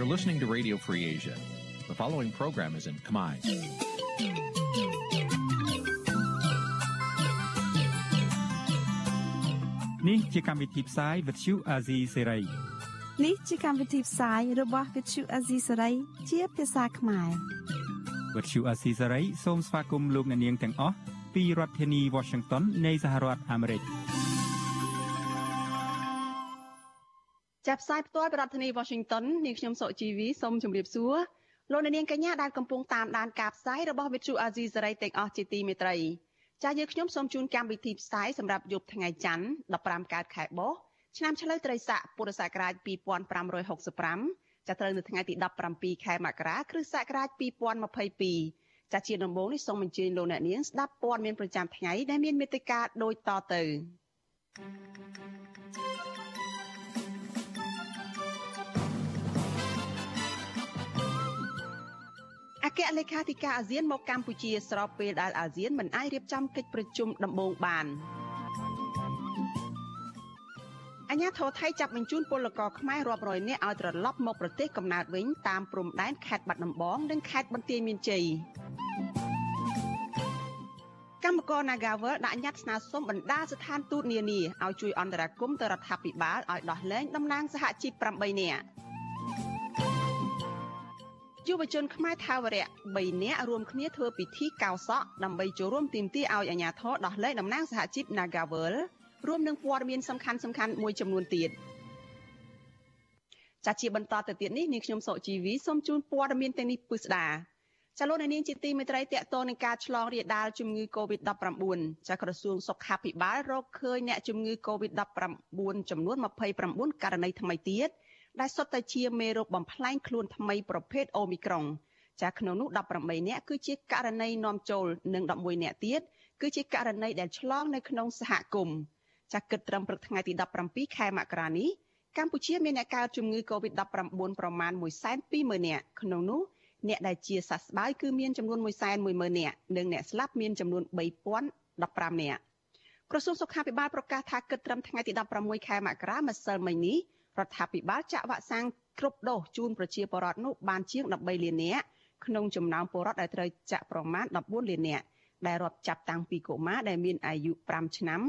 You're listening to Radio Free Asia. The following program is in Khmer. នេះជាកម្មវិធីផ្សាយ Vuthu Azizi Serai នេះជាកម្មវិធីផ្សាយរបស់ Vuthu Azizi Serai ជាភាសាខ្មែរ Vuthu Azizi Serai សូមស្វាគមន៍លោកអ្នកនាងទាំងអស់ពីរដ្ឋធានី Washington នៃសហរដ្ឋអាមេរិក ចាប់ផ្សាយផ្ទាល់ពីរដ្ឋធានី Washington នាងខ្ញុំសុជីវីសូមជម្រាបសួរលោកអ្នកនាងកញ្ញាដែលកំពុងតាមដានការផ្សាយរបស់ Vuthu Azizi Serai ទាំងអស់ជាទីមេត្រីចា៎យើងខ្ញុំសូមជូនកម្មវិធីផ្សាយសម្រាប់យប់ថ្ងៃច័ន្ទ15កើតខែបោះឆ្នាំឆ្លូវត្រីស័កពុរសករាជ2565ចាប់ត្រូវនៅថ្ងៃទី17ខែមករាគ្រិស្តសករាជ2022ចា៎ជាដំបូងនេះសូមអញ្ជើញលោកអ្នកនាងស្ដាប់ព័ត៌មានប្រចាំថ្ងៃដែលមានមេត្តាដូចតទៅ អគ្គលេខាធិការអាស៊ានមកកម្ពុជាស្របពេលដែលអាស៊ានមិនអាចរៀបចំកិច្ចប្រជុំដំបូងបានអញ្ញាធរថៃចាប់បញ្ជូនពលករខ្មែររាប់រយនាក់ឲ្យត្រឡប់មកប្រទេសកំណើតវិញតាមព្រំដែនខេត្តបាត់ដំបងនិងខេត្តបន្ទាយមានជ័យកម្មករ Nagavel ដាក់ញត្តិស្នើសុំបណ្ដាស្ថានទូតនានាឲ្យជួយអន្តរាគមន៍ទៅរដ្ឋាភិបាលឲ្យដោះលែងតំណាងសហជីព8នាក់ យុវជនខ្មែរថាវរៈ3នាក់រួមគ្នាធ្វើពិធីកោសក់ដើម្បីចូលរួមទាមទារឲ្យអាជ្ញាធរដោះលែងតំណាងសហជីព Nagavel រួមនឹងព័ត៌មានសំខាន់សំខាន់មួយចំនួនទៀតចាជាបន្តទៅទៀតនេះនាងខ្ញុំសុជីវីសូមជូនព័ត៌មានទាំងនេះពិស្ដាចលនានាងជាទីមេត្រីតកតនឹងការឆ្លងរាលដាលជំងឺ Covid-19 ចាក្រសួងសុខាភិបាលរកឃើញអ្នកជំងឺ Covid-19 ចំនួន29ករណីថ្មីទៀត ដែលសុទ្ធតែជាមេរោគបំផ្លែងខ្លួនថ្មីប្រភេទអូមីក្រុងចាក្នុងនោះ18នាក់គឺជាករណីនាំចូលនិង11នាក់ទៀតគឺជាករណីដែលឆ្លងនៅក្នុងសហគមន៍ចាគិតត្រឹមព្រឹកថ្ងៃទី17ខែមករានេះកម្ពុជាមានអ្នកកើតជំងឺ Covid-19 ប្រមាណ120,000នាក់ក្នុងនោះអ្នកដែលជាសះស្បើយគឺមានចំនួន110,000នាក់និងអ្នកស្លាប់មានចំនួន3015នាក់ក្រសួងសុខាភិបាលប្រកាសថាគិតត្រឹមថ្ងៃទី16ខែមករាម្សិលមិញនេះ រដ្ឋាភិបាលចាក់វ៉ាក់សាំងគ្រប់ដូសជូនប្រជាពលរដ្ឋនោះបានជាង13លាននាក់ក្នុងចំណោមពលរដ្ឋដែលត្រូវចាក់ប្រមាណ14លាននាក់ដែលរាប់ចាប់តាំងពីកុមារដែលមានអាយុ5ឆ្នាំ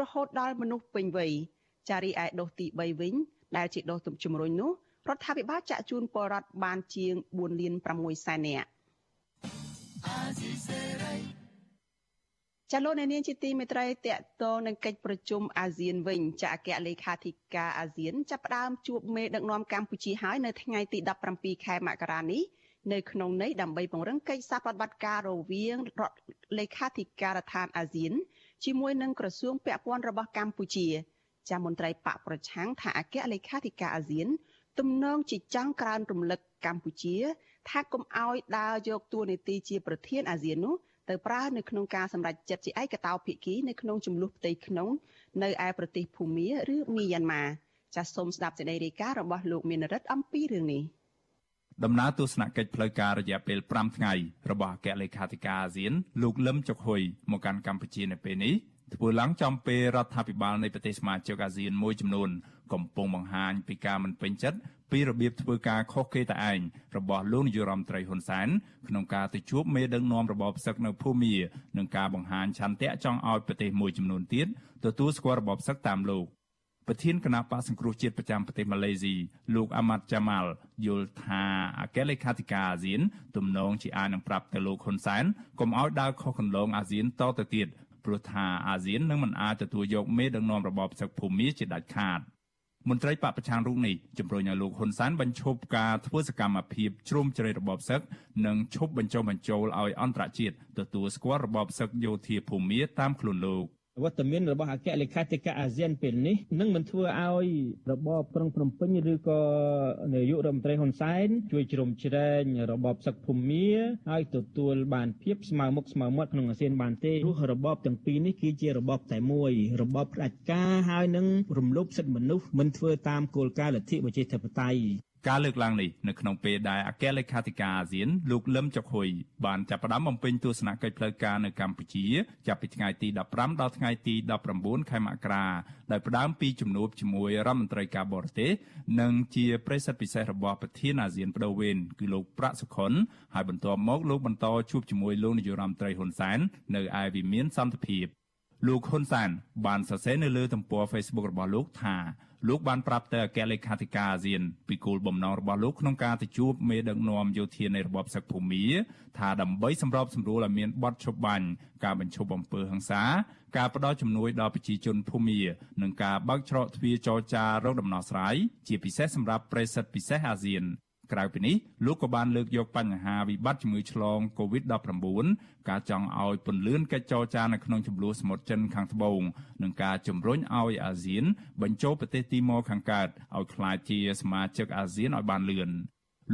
រហូតដល់មនុស្សពេញវ័យចារីឯដូសទី3វិញដែលជាដូសជំរុញនោះរដ្ឋាភិបាលចាក់ជូនពលរដ្ឋបានជាង4លាន6សែននាក់ ចលនានាងជាទីមេត្រីតកតនឹងកិច្ចប្រជុំអាស៊ានវិញចាអគ្គលេខាធិការអាស៊ានចាប់ផ្ដើមជួបមេដឹកនាំកម្ពុជាហើយនៅថ្ងៃទី17ខែមករានេះនៅក្នុងន័យដើម្បីពង្រឹងកិច្ចសហប្រតិបត្តិការរវាងរដ្ឋលេខាធិការដ្ឋានអាស៊ានជាមួយនឹងក្រសួងពាក់ព័ន្ធរបស់កម្ពុជាចាមន្ត្រីបកប្រឆាំងថាអគ្គលេខាធិការអាស៊ាន ទំនងជាចង់ក្រើនរំលឹកកម្ពុជា ថាកុំឲ្យដើរយកតួនាទីជាប្រធានអាស៊ាននោះ ទៅប្រើនៅក្នុងការសម្រេចចិត្តជាឯកតោភាគីនៅក្នុងចំនួនផ្ទៃក្នុងនៅឯប្រទេសភូមាឬមីយ៉ាន់ម៉ាចាសសូមស្ដាប់សេចក្តីរាយការណ៍របស់លោកមានរិទ្ធអំពីរឿងនេះដំណើរទស្សនកិច្ចផ្លូវការរយៈពេល5ថ្ងៃរបស់អគ្គលេខាធិការអាស៊ានលោកលឹមចុកហ៊ុយមកកាន់កម្ពុជានៅពេលនេះធ្វើឡើងចំពេលរដ្ឋាភិបាលនៃប្រទេសសមាជិកអាស៊ានមួយចំនួនកំពុងបង្ហាញពីការមិនពេញចិត្ត ពីរបៀបធ្វើការខុសគេតែឯងរបស់លោកនាយរដ្ឋមន្ត្រីហ៊ុនសែនក្នុងការទៅជួបមេដឹកនាំរបបផ្សឹកនៅភូមានិងការបង្ហាញឆន្ទៈចង់ឲ្យប្រទេសមួយចំនួនទៀតទទួលស្គាល់របបផ្សឹកតាមលោកប្រធានគណៈបកសង្គ្រោះជាតិប្រចាំប្រទេសម៉ាឡេស៊ីលោកអាម៉ាត់ចាម៉ាល់យល់ថាអគ្គលេខាធិការអាស៊ាន ទំនងជាអាចនឹងប្រាប់ទៅលោកហ៊ុនសែនកុំឲ្យដើរខុសគន្លងអាស៊ានតទៅទៀតព្រោះថាអាស៊ាននឹងមិនអាចទទួលយកមេដឹកនាំរបបផ្សឹកភូមាជាដាច់ខាត មន្ត្រីបពប្រឆាំងរូបនេះជំរុញឲ្យលោកហ៊ុនសែនបញ្ឈប់ការធ្វើសកម្មភាពជ្រុំជ្រែករបបផ្សឹកនិងឈប់បញ្ចុះបញ្ចូលឲ្យអន្តរជាតិទទួលស្គាល់របបផ្សឹកយោធាភូមាតាមខ្លួនលោក វត្តមានរបស់អគ្គលេខាធិការអាស៊ានពេលនេះនឹងមិនធ្វើឲ្យរបបក្រុងភ្នំពេញឬក៏នាយករដ្ឋមន្ត្រីហ៊ុនសែនជួយជ្រោមជ្រែងរបបសឹកភូមាឲ្យទទួលបានភាពស្មើមុខស្មើមាត់ក្នុងអាស៊ានបានទេព្រោះរបបទាំងពីរនេះគឺជារបបតែមួយរបបផ្ដាច់ការហើយនឹងរំលោភសិទ្ធិមនុស្សមិនធ្វើតាមគោលការណ៍លទ្ធិប្រជាធិបតេយ្យការលើកឡើងនេះនៅក្នុងពេលដែលអគ្គលេខាធិការអាស៊ានលោកលឹមចុកហ៊ុយបានចាប់ផ្ដើមបំពេញទស្សនកិច្ចផ្លូវការនៅកម្ពុជា ចាប់ពីថ្ងៃទី15ដល់ថ្ងៃទី19ខែមករាដោយផ្ដើមពីជំនួបជាមួយរដ្ឋមន្ត្រីការបរទេសនិងជាប្រិស័ទពិសេសរបស់ប្រធានអាស៊ានបដូវវេនគឺលោកប្រាក់សុខុនហើយបន្ទាប់មកលោកបន្តជួបជាមួយលោកនាយរដ្ឋមន្ត្រីហ៊ុនសែននៅឯវិមានសន្តិភាពលោកហ៊ុនសានបានសរសេរនៅលើទំព័រ Facebook របស់លោកថា លោកបានប្រាប់ទៅអគ្គលេខាធិការអាស៊ានពីគោលបំណងរបស់លោកក្នុងការទៅជួបមេដឹកនាំយោធានៃរបបសឹកភូមាថាដើម្បីសម្របសម្រួលឲ្យមានបទឈប់បាញ់ការបញ្ឈប់អំពើហិង្សាការផ្ដល់ជំនួយដល់ប្រជាជនភូមានិងការបើកច្រកទ្វារចរចារកដំណោះស្រាយជាពិសេសសម្រាប់ប្រិស័ទពិសេសអាស៊ាន ក្រៅពីនេះលោកក៏បានលើកយកបញ្ហាវិបត្តិជំងឺឆ្លង COVID-19 ការចង់ឲ្យពន្លឿនកិច្ចចរចានៅក្នុងចំនួនសមុទ្រចិនខាងត្បូងនិងការជំរុញឲ្យអាស៊ាន បញ្ចូលប្រទេសទីម៉ូខាងកើតឲ្យក្លាយជាសមាជិកអាស៊ានឲ្យបានលឿន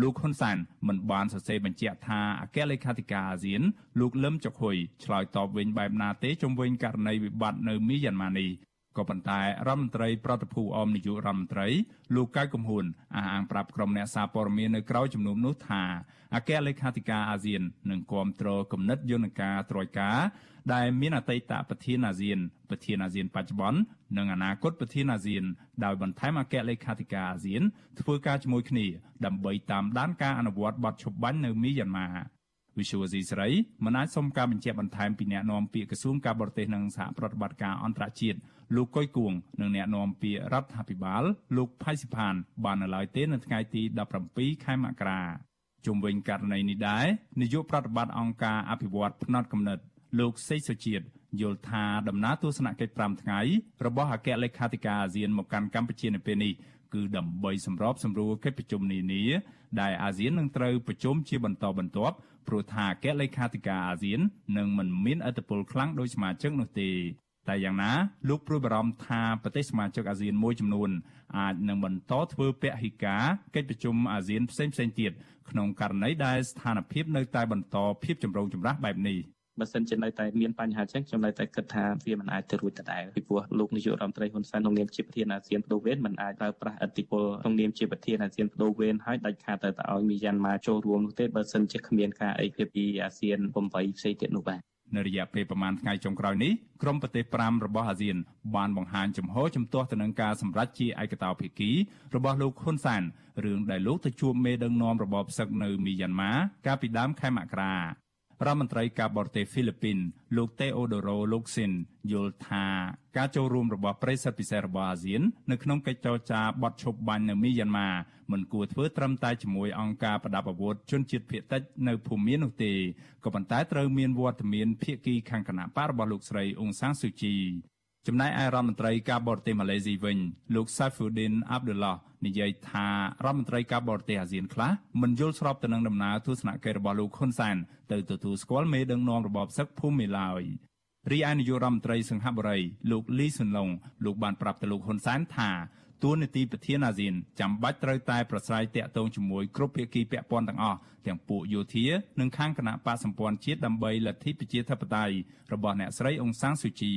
លោកហ៊ុនសែនមិនបានសរសេរបញ្ជាក់ថាអគ្គលេខាធិការអាស៊ាន លោកលឹមចុកហ៊ុយឆ្លើយតបវិញបែបណាទេជំវិញករណីវិបត្តិនៅមីយ៉ាន់ម៉ានេះ ក៏ប៉ុន្តែរដ្ឋមន្ត្រីប្រតិភូអមនាយករដ្ឋមន្ត្រីលោកកៅកំហួនអះអាងប្រាប់ក្រុមអ្នកសារព័ត៌មាននៅក្រៅជំនុំនោះថាអគ្គលេខាធិការអាស៊ាននឹងគាំទ្រគំនិតយន្តការត្រួយការដែលមានអតីតប្រធានអាស៊ានប្រធានអាស៊ានបច្ចុប្បន្ននិងអនាគតប្រធានអាស៊ានដោយបន្ថែមអគ្គលេខាធិការអាស៊ានធ្វើការជាមួយគ្នាដើម្បីតាមដានការអនុវត្តបទឈប់បាញ់នៅមីយ៉ាន់ម៉ាវិសុវស៊ីស្រីមិនអាចសុំការបញ្ជាក់បន្ថែមពីអ្នកនាំពាក្យក្រសួងការបរទេសនិងសហប្រតិបត្តិការអន្តរជាតិ លោកកុយគួងនិងអ្នកនាំពាក្យរដ្ឋាភិបាលលោកផៃសិផាន បាននៅឡើយទេនៅថ្ងៃទី17ខែមករាជុំវិញករណីនេះដែរនាយកប្រតិបត្តិអង្គការអភិវឌ្ឍផ្នត់គំនិតលោកសេកសុជាតិយល់ថាដំណើរទស្សនកិច្ច5ថ្ងៃរបស់អគ្គលេខាធិការអាស៊ានមកកាន់កម្ពុជានៅពេលនេះគឺដើម្បីសម្របសម្រួលកិច្ចប្រជុំនានាដែលអាស៊ាននឹងត្រូវប្រជុំជាបន្តបន្ទាប់ព្រោះថាអគ្គលេខាធិការអាស៊ាននឹងមិនមានអធិបុលខ្លាំងដោយសមាជិកនោះទេ តែយ៉ាងណាលោកព្រួយបារម្ភថាប្រទេសសមាជិកអាស៊ានមួយចំនួនអាចនឹងបន្តធ្វើពហិការកិច្ចប្រជុំអាស៊ានផ្សេងៗទៀតក្នុងករណីដែលស្ថានភាពនៅតែបន្តភាពចម្រូងចម្រាសបែបនេះបើសិនជានៅតែមានបញ្ហាចឹងខ្ញុំនៅតែគិតថាវាមិនអាចទៅរួចដដែលពីព្រោះលោកនាយករដ្ឋមន្ត្រីហ៊ុនសែនក្នុងនាមជាប្រធានអាស៊ានបដូវវេនមិនអាចប្រើប្រាស់អធិបុលក្នុងនាមជាប្រធានអាស៊ានបដូវវេនហើយដាច់ខាតទៅតែឲ្យមីយ៉ាន់ម៉ាចូលរួមនោះទេបើសិនជាគ្មានការអីភាពពីអាស៊ាន8ផ្សេងទៀតនោះបាទ នៅរយៈពេលប្រមាណថ្ងៃចុងក្រោយនេះក្រុមប្រទេស5របស់អាស៊ាន បានបង្ហាញចំហជំទាស់ទៅនឹងការសម្រេចជាឯកតោភាគីរបស់លោកហ៊ុនសានរឿងដែលលោកទៅជួបមេដឹកនាំរបបសឹកនៅមីយ៉ាន់ម៉ាកាលពីដើមខែមករា រដ្ឋមន្ត្រីការបរទេសហ្វីលីពីនលោកតេអូដូរ៉ូលោកស៊ីនយល់ថាការចូលរួមរបស់ប្រិស័ទពិសេសរបស់អាស៊ាននៅក្នុងកិច្ចចរចាបត់ឈប់បាញ់នៅមីយ៉ាន់ម៉ាមិនគួរធ្វើត្រឹមតែជាមួយអង្គការប្រដាប់អាវុធជនជាតិភៀតតិចនៅភូមានោះទេក៏ប៉ុន្តែត្រូវមានវត្តមានភាគីខាងគណៈបករបស់លោកស្រីអ៊ុងសាំងស៊ូជី ចំណែកឯរដ្ឋមន្ត្រីការបរទេសម៉ាឡេស៊ីវិញលោក Saifuddin Abdullah និយាយថារដ្ឋមន្ត្រីការបរទេសអាស៊ានខ្លះមិនយល់ស្របទៅនឹងដំណើរទស្សនកិច្ចរបស់លោកហ៊ុនសែនទៅទទួលស្គាល់មេដឹកនាំរបបសឹកភូមិឡើយរីឯនាយករដ្ឋមន្ត្រីសង្ហបុរីលោកលីសុនឡុងលោកបានប្រាប់ទៅលោកហ៊ុនសែនថាតួនាទីប្រធានអាស៊ានចាំបាច់ត្រូវតែប្រស្រ័យតាក់ទងជាមួយគ្រប់ភាគីពាក់ព័ន្ធទាំងអស់ទាំងពួកយោធានិងខាងគណៈបកសម្ព័ន្ធជាតិដើម្បីលទ្ធិប្រជាធិបតេយ្យរបស់អ្នកស្រីអ៊ុងសាំងស៊ូជី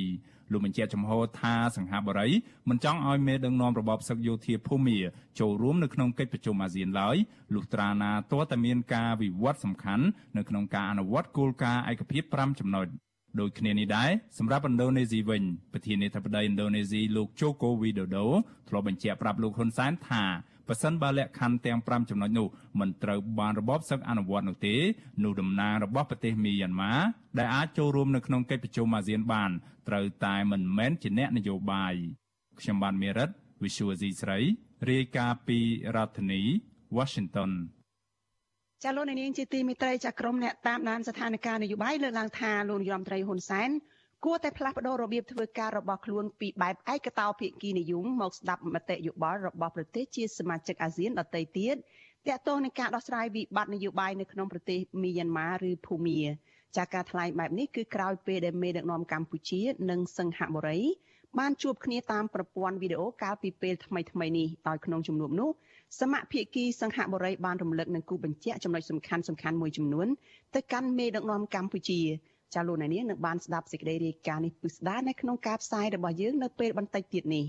លោកបញ្ជាក់ចំហថាសង្ហបុរីមិនចង់ឲ្យមេដឹកនាំរបបសឹកយោធាភូមាចូលរួមនៅក្នុងកិច្ចប្រជុំអាស៊ានឡើយលុះត្រាណាទាល់តែមានការវិវត្តសំខាន់នៅក្នុងការអនុវត្តគោលការណ៍ឯកភាព5ចំណុចដូចគ្នានេះដែរសម្រាប់ឥណ្ឌូនេស៊ីវិញប្រធានាធិបតីឥណ្ឌូនេស៊ីលោកជូកូវីដូដូធ្លាប់បញ្ជាក់ប្រាប់លោកហ៊ុនសែនថា បើសិនបើលក្ខខណ្ឌទាំង5ចំណុចនោះមិនត្រូវបានរបបសឹកអនុវត្តនោះទេនោះតំណាងរបស់ប្រទេសមីយ៉ាន់ម៉ាដែលអាចចូលរួមនៅក្នុងកិច្ចប្រជុំអាស៊ានបានត្រូវតែមិនមែនជាអ្នកនយោបាយខ្ញុំបានមេរិត Visual C ស្រីរាយការណ៍ពីរដ្ឋធានី Washington ចាលោកនាងជាទីមេត្រីចាក្រមអ្នកតាមដានស្ថានភាពនយោបាយលើកឡើងថាលោកនាយរដ្ឋមន្ត្រីហ៊ុនសែន គួរតែផ្លាស់ប្តូររបៀបធ្វើការរបស់ខ្លួនពីបែបឯកតោភាគីនិយមមកស្ដាប់មតិយោបល់របស់ប្រទេសជាសមាជិកអាស៊ានដទៃទៀតទាក់ទងនឹងការដោះស្រាយវិបត្តិនយោបាយនៅក្នុងប្រទេសមីយ៉ាន់ម៉ាឬភូមាចាការថ្លែងបែបនេះគឺក្រោយពេលដែលមេដឹកនាំកម្ពុជា និងសង្ហបុរី បានជួបគ្នាតាមប្រព័ន្ធវីដេអូកាលពីពេលថ្មីៗនេះដោយក្នុងជំនួបនោះសមាភិកីសង្ហបុរីបានរំលឹកនិងគូបញ្ជាក់ចំណុចសំខាន់សំខាន់មួយចំនួនទៅកាន់មេដឹកនាំកម្ពុជា ចាលោកនាងនឹងបានស្ដាប់សេចក្តីរាយការណ៍នេះពិស្ដានៅក្នុងការផ្សាយរបស់យើងនៅពេលបន្តិចទៀតនេះ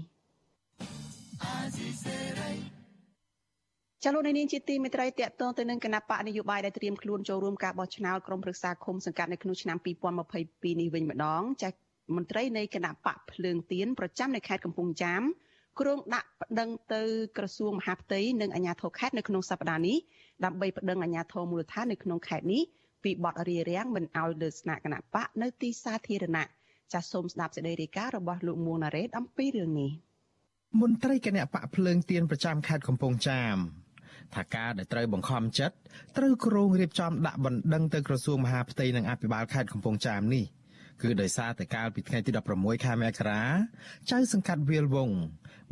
ចលនានាងជាទីមេត្រីតកតងទៅនឹងគណៈបកនយោបាយដែលត្រៀមខ្លួនចូលរួមការបោះឆ្នោតក្រុមប្រឹក្សាឃុំសង្កាត់នៅក្នុងឆ្នាំ2022នេះវិញម្ដងចាស់មន្ត្រីនៃគណៈបកភ្លើងទៀនប្រចាំនៅខេត្តកំពង់ចាមគ្រងដាក់ប្តឹងទៅក្រសួងមហាផ្ទៃនិងអាជ្ញាធរខេត្តនៅក្នុងសប្តាហ៍នេះដើម្បីប្តឹងអាជ្ញាធរមូលដ្ឋាននៅក្នុងខេត្តនេះ ពីបទរារាំងមិនឲ្យលើស្នាក់គណៈបកនៅទីសាធារណៈចាសសូមស្ដាប់សេចក្តីរាយការណ៍របស់លោកមួងណារ៉េតអំពីរឿងនេះមន្ត្រីគណៈបកភ្លើងទៀនប្រចាំខេត្តកំពង់ចាមថាការដែលត្រូវបង្ខំចិត្តត្រូវគ្រងរៀបចំដាក់បណ្ដឹងទៅក្រសួងមហាផ្ទៃនិងអភិបាលខេត្តកំពង់ចាមនេះគឺដោយសារតែកាលពីថ្ងៃទី16ខែមករាចៅសង្កាត់វាលវង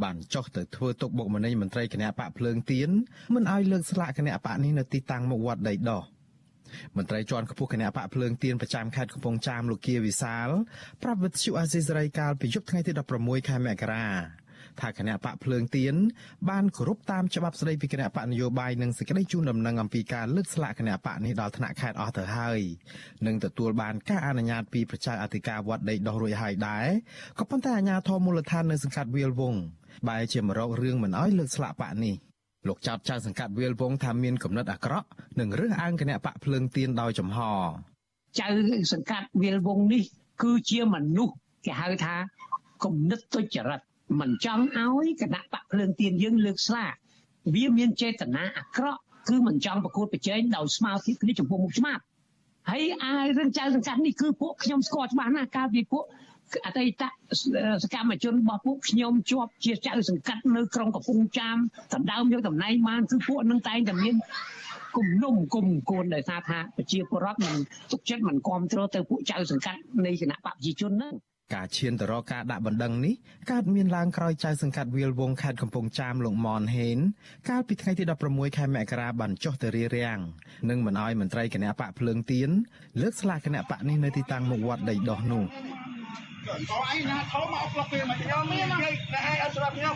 បានចុះទៅធ្វើទុកបុកម្នេញមន្ត្រីគណៈបកភ្លើងទៀនមិនឲ្យលើកស្លាកគណៈបកនេះនៅទីតាំងមុខវត្តដីដោះ មន្ត្រីជាន់ខ្ពស់គណៈបកភ្លើងទៀនប្រចាំខេត្តកំពង់ចាមលោកគៀវិសាលប្រាប់វិទ្យុអាស៊ីសេរីកាលពីយប់ថ្ងៃទី16ខែមករាថាគណៈបកភ្លើងទៀនបានគោរពតាមច្បាប់ស្តីពីគណៈបកនយោបាយនិងសេចក្តីជូនដំណឹងអំពីការលើកស្លាកគណៈបកនេះដល់ថ្នាក់ខេត្តអស់ទៅហើយនិងទទួលបានការអនុញ្ញាតពីប្រជាអធិការវត្តដីដោះរួចហើយដែរក៏ប៉ុន្តែអាជ្ញាធរមូលដ្ឋាននៅសង្កាត់វាលវងបែរជាមករករឿងមិនអោយលើកស្លាកបកនេះ លោកចោតចៅសង្កាត់វាលវងថាមានគំនិតអាក្រក់និងរើសអើងគណៈបកភ្លើងទៀនដោយចំហចៅសង្កាត់វាលវងនេះ គឺជាមនុស្សគេហៅថាគំនិតទុច្ចរិតមិនចង់ឲ្យគណៈបកភ្លើងទៀនយើងលើកស្លាកវាមានចេតនាអាក្រក់គឺមិនចង់ប្រកួតប្រជែងដោយស្មារតីគ្នាចំពោះមុខច្បាប់ហើយអាយរឿងចៅសង្កាត់នេះគឺពួកខ្ញុំស្គាល់ច្បាស់ណាស់កាលពីពួក អតីតសកម្មជនរបស់ពួកខ្ញុំជាប់ជាចៅសង្កាត់នៅក្រុងកំពង់ចាមដណ្ដើមយកតំណែងបានគឺពួកនឹងតែងតែមានគុំនុំគុំគួនដោយសារថាប្រជាពលរដ្ឋមិនទុកចិត្តមិនគ្រប់គ្រងទៅពួកចៅសង្កាត់នៃគណៈបព្វជិជនហ្នឹងការឈានទៅរកការដាក់បណ្ដឹងនេះកើតមានឡើងក្រោយចៅសង្កាត់វាលវងខេត្តកំពង់ចាមលោកមនហេនកាលពីថ្ងៃទី16ខែមករាបានចុះទៅរារាំងនិងមិនអោយមន្ត្រីគណៈបកភ្លើងទៀនលើកស្លាកគណៈបកនេះនៅទីតាំងមុខវត្តដីដោះនោះ ក៏ឯងណាធំមកផ្លោះពេលមកខ្ញុំមាននិយាយតែឯងឲ្យស្រាប់ខ្ញុំ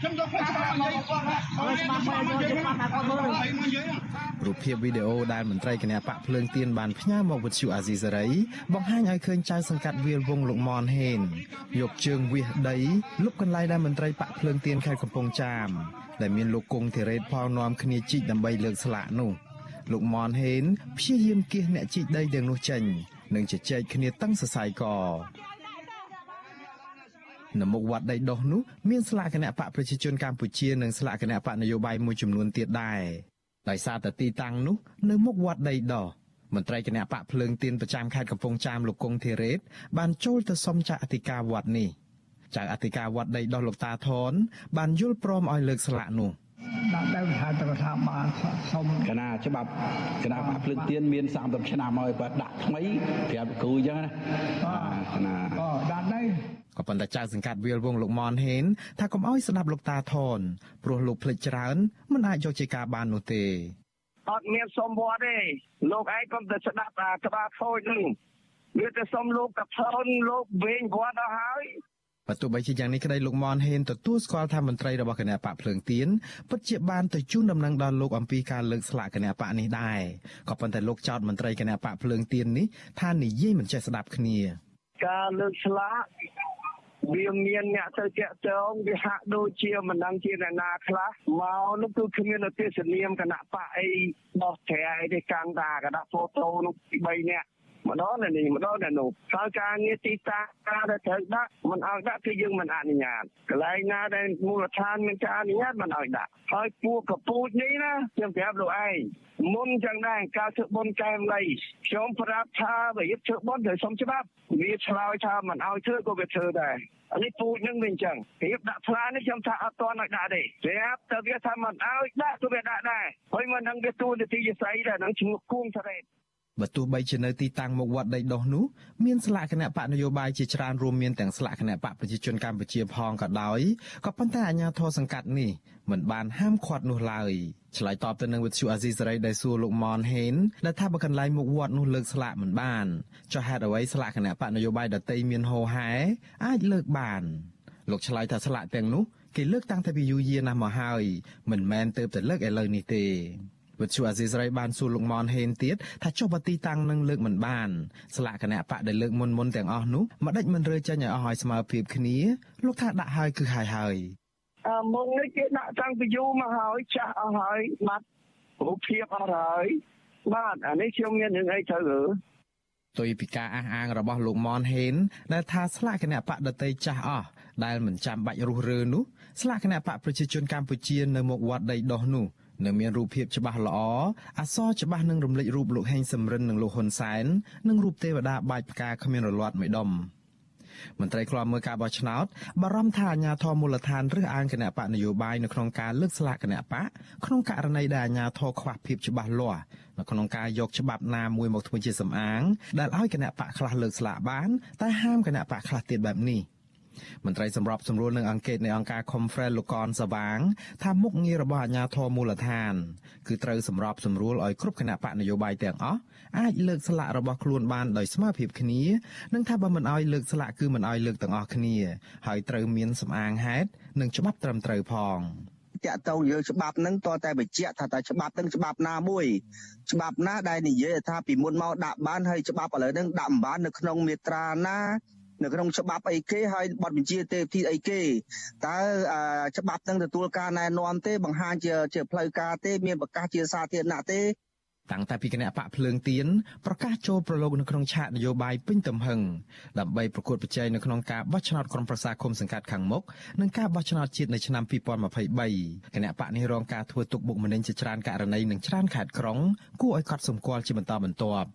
ខ្ញុំយកផ្លាស់ច្បាប់មកគាត់ណាអើច្បាប់មកយកច្បាប់មកគាត់មើលរូបភាពវីដេអូដែលមន្ត្រីគណៈបកភ្លើងទៀនបានផ្ញើមកវិទ្យុអាស៊ីសេរីបង្ហាញឲ្យឃើញចៅសង្កាត់វាលវងលោកមនហេនយកជើងវាសដីលុបកន្លែងដែលមន្ត្រីបកភ្លើងទៀនខេត្តកំពង់ចាមដែលមានលោកគង់ធីរ៉េតផងនាំគ្នាជីកដើម្បីលើកស្លាកនោះលោកមនហេនព្យាយាមគៀសអ្នកជីកដីទាំងនោះចេញ និងជជែកគ្នាតឹងសរសៃក នៅមុខវត្តដីដោះនោះមានស្លាកគណៈបកប្រជាជនកម្ពុជានិងស្លាកគណៈបកនយោបាយមួយចំនួនទៀតដែរដោយសារតែទីតាំងនោះនៅមុខវត្តដីដោះមន្ត្រីគណៈបកភ្លើងទៀនប្រចាំខេត្តកំពង់ចាមលោកគង់ធីរ៉េតបានចូលទៅសុំចាក់អធិការវត្តនេះចៅអធិការវត្តដីដោះលោកតាថនបានយល់ព្រមឲ្យលើកស្លាកនោះដាក់ដើមថាតរដ្ឋាភិបាលសុំគណៈច្បាប់គណៈបកភ្លើងទៀនមាន30ឆ្នាំហើយបើដាក់ថ្មីប្រាប់គ្រូអញ្ចឹងណាគណៈអូដាក់ដែរ ក៏ប៉ុន្តែចៅសង្កាត់វាលវងលោកមនហេនថាកុំអោយស្ដាប់លោកតាថនព្រោះលោកភ្លេចច្រើនមិនអាចយកជាការបាននោះទេអត់មានសុំវត្តទេលោកឯងកុំទៅស្ដាប់អាក្បាលខូចនឹងវាទៅសុំលោកកផោនលោកវិញវត្តដល់ហើយបើទោះបីជាយ៉ាងនេះក្តីលោកមនហេនទទួលស្គាល់ថាមន្ត្រីរបស់គណៈបកភ្លើងទៀនពិតជាបានទៅជូនដំណឹងដល់លោកអំពីការលើកស្លាកគណៈបកនេះដែរក៏ប៉ុន្តែលោកចោទមន្ត្រីគណៈបកភ្លើងទៀននេះថានិយាយមិនចេះស្ដាប់គ្នា ការលើកស្លាក វាមានអ្នកទៅតាក់ទងវាហាក់ដូចជាមិនដឹងជាអ្នកណាខ្លះមកនោះគឺគ្មានទេសនាមគណៈបកអីបោះត្រែអីទេកាំងតាកដាក់ហ្វូតូនោះពី3នាក់ ម្ដងនៅនេះម្ដងនៅនោះហើយការងារទីតាការដែលត្រូវដាក់មិនឲ្យដាក់គឺយើងមិនអនុញ្ញាតកន្លែងណាដែលមូលដ្ឋានមានការអនុញ្ញាតមិនឲ្យដាក់ហើយពួកកពូជនេះណាខ្ញុំប្រាប់លោកឯងមុនចឹងដែរការធ្វើបុណ្យកែមលៃខ្ញុំប្រាប់ថាវាធ្វើបុណ្យត្រូវសុំច្បាប់វាឆ្លើយថាមិនឲ្យធ្វើក៏វាធ្វើដែរអានេះពូជនឹងវាអញ្ចឹងរៀបដាក់ផ្លានេះខ្ញុំថាអត់តន់ឲ្យដាក់ទេប្រាប់ទៅវាថាមិនឲ្យដាក់ទៅវាដាក់ដែរហើយមិននឹងវាទួនាទីយស័យដែរនឹងឈ្មោះគួងសារ៉េត បើទោះបីជានៅទីតាំងមុខវត្តដីដោះនោះមានស្លាកគណៈបកនយោបាយជាច្រើនរួមមានទាំងស្លាកគណៈបកប្រជាជនកម្ពុជាផងក៏ដោយក៏ប៉ុន្តែអាជ្ញាធរសង្កាត់នេះមិនបានហាមឃាត់នោះឡើយឆ្លើយតបទៅនឹងវិទ្យុអាស៊ីសេរីដែលសួរលោកមនហេនដែលថាបើកន្លែងមុខវត្តនោះលើកស្លាកមិនបានចុះហេតុអ្វីស្លាកគណៈបកនយោបាយដតីមានហោហែអាចលើកបានលោកឆ្លើយថាស្លាកទាំងនោះគេលើកតាំងតែពីយូរយារណាស់មកហើយមិនមែនទៅតែលើកឥឡូវនេះទេ វិទ្យុអាស៊ីសេរីបានសួរលោកមនហេនទៀតថាចុះបើទីតាំងនឹងលើកមិនបានស្លាកគណៈបកដែលលើកមុនមុនទាំងអស់នោះមិនដេចមិនរើចេញឲ្យអស់ឲ្យស្មើភាពគ្នាលោកថាដាក់ហើយគឺហើយហើយអឺមុងនេះគេដាក់តាំងពីយូរមកហើយចាស់អស់ហើយបាត់រូបភាពអស់ហើយបាទអានេះខ្ញុំមានរឿងអីត្រូវឬទុយពីការអះអាងរបស់លោកមនហេនដែលថាស្លាកគណៈបកដតីចាស់អស់ដែលមិនចាំបាច់រុះរើនោះស្លាកគណៈបកប្រជាជនកម្ពុជានៅមុខវត្តដីដោះនោះ នៅមានរូបភាពច្បាស់ល្អអសរច្បាស់នឹងរំលេចរូបលោកហេងសំរិននិងលោកហ៊ុនសែននិងរូបទេវតាបាចផ្កាគ្មានរលាត់មួយដុំមន្ត្រីខ្លាំមើលការបោះឆ្នោតបារម្ភថាអាញាធរមូលដ្ឋានរើសអើងគណៈបកនយោបាយនៅក្នុងការលើកស្លាកគណៈបកក្នុងករណីដែលអាញាធរខ្វះភាពច្បាស់លាស់នៅក្នុងការយកច្បាប់ណាមួយមកធ្វើជាសំអាងដែលឲ្យគណៈបកខ្លះលើកស្លាកបាន តែហាមគណៈបកខ្លះទៀតបែបនេះ។ មន្ត្រីសម្របសម្រួលនឹងអង្គការនៃអង្គការ Conference លោកកនសវាងថាមុខងាររបស់អាជ្ញាធរមូលដ្ឋាន គឺត្រូវសម្របសម្រួលឲ្យគ្រប់គណៈបកនយោបាយទាំងអស់អាចលើកស្លាករបស់ខ្លួនបានដោយស្មើភាពគ្នានិងថាបើមិនឲ្យលើកស្លាកគឺមិនឲ្យលើកទាំងអស់គ្នា ហើយត្រូវមានសម្អាងហេតុនិងច្បាប់ត្រឹមត្រូវផងតាក់ទងយើងច្បាប់ហ្នឹងតតែបញ្ជាក់ថាតើច្បាប់ហ្នឹងច្បាប់ណាមួយច្បាប់ណាដែលនិយាយថាពីមុនមកដាក់បានហើយច្បាប់ឥឡូវហ្នឹងដាក់មិនបាននៅក្នុងមាត្រាណា នៅក្នុងច្បាប់អីគេហើយបទបញ្ជាទេវទីអីគេតើច្បាប់នឹងទទួលការណែនាំទេបង្ហាញជាជាផ្លូវការទេមានប្រកាសជាសាធារណៈទេតាំងតែពីគណៈបកភ្លើងទៀនប្រកាសចូលប្រឡូកនៅក្នុងឆាកនយោបាយពេញទំហឹងដើម្បីប្រកួតប្រជែងនៅក្នុងការបោះឆ្នោតក្រុមប្រឹក្សាគុំសង្កាត់ខាងមុខនិងការបោះឆ្នោតជាតិនៅឆ្នាំ2023គណៈបកនេះរងការធ្វើទុកបុកម្នេញជាច្រើនករណីនិងច្រើនខេត្តក្រុងគួរឲ្យកត់សម្គាល់ជាបន្តបន្ទាប់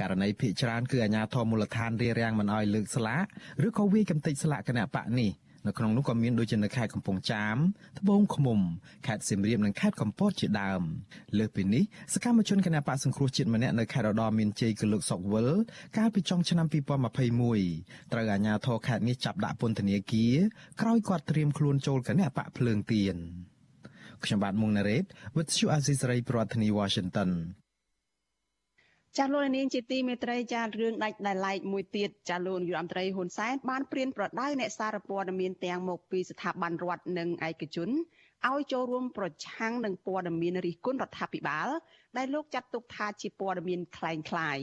ករណីភ ieck ច្រើនគឺអាជ្ញាធរមូលដ្ឋានរារាំងមិនឲ្យលើកស្លាកឬក៏វាយកំទេចស្លាកគណៈបកនេះនៅក្នុងនោះក៏មានដូចជានៅខេត្តកំពង់ចាមត្បូងឃ្មុំខេត្តសៀមរាបនិងខេត្តកំពតជាដើមលើសពីនេះសកម្មជនគណបកសង្គ្រោះជាតិម្នាក់នៅខេត្តរដូវមានជ័យគឺលោកសុកវិលកាលពីចុងឆ្នាំ2021ត្រូវអាជ្ញាធរខេត្តនេះចាប់ដាក់ពន្ធនាគារក្រោយគាត់ត្រៀមខ្លួនចូលគណបកភ្លើងទៀនខ្ញុំបាទមុងណារ៉េត With you Aziz Ray ប្រធានាធិបតី Washington ចាស់លោកនាងជាទីមេត្រីចារឿងដាច់ដែលឡែកមួយទៀតចាស់លោកនាយរដ្ឋមន្ត្រីហ៊ុនសែនបានព្រៀនប្រដៅអ្នកសារព័ត៌មានទាំងមកពីស្ថាប័នរដ្ឋនិងឯកជនឲ្យចូលរួមប្រឆាំងនឹងព័ត៌មានរិះគន់រដ្ឋាភិបាលដែលលោកចាត់ទុកថាជាព័ត៌មានคล้ายคล้าย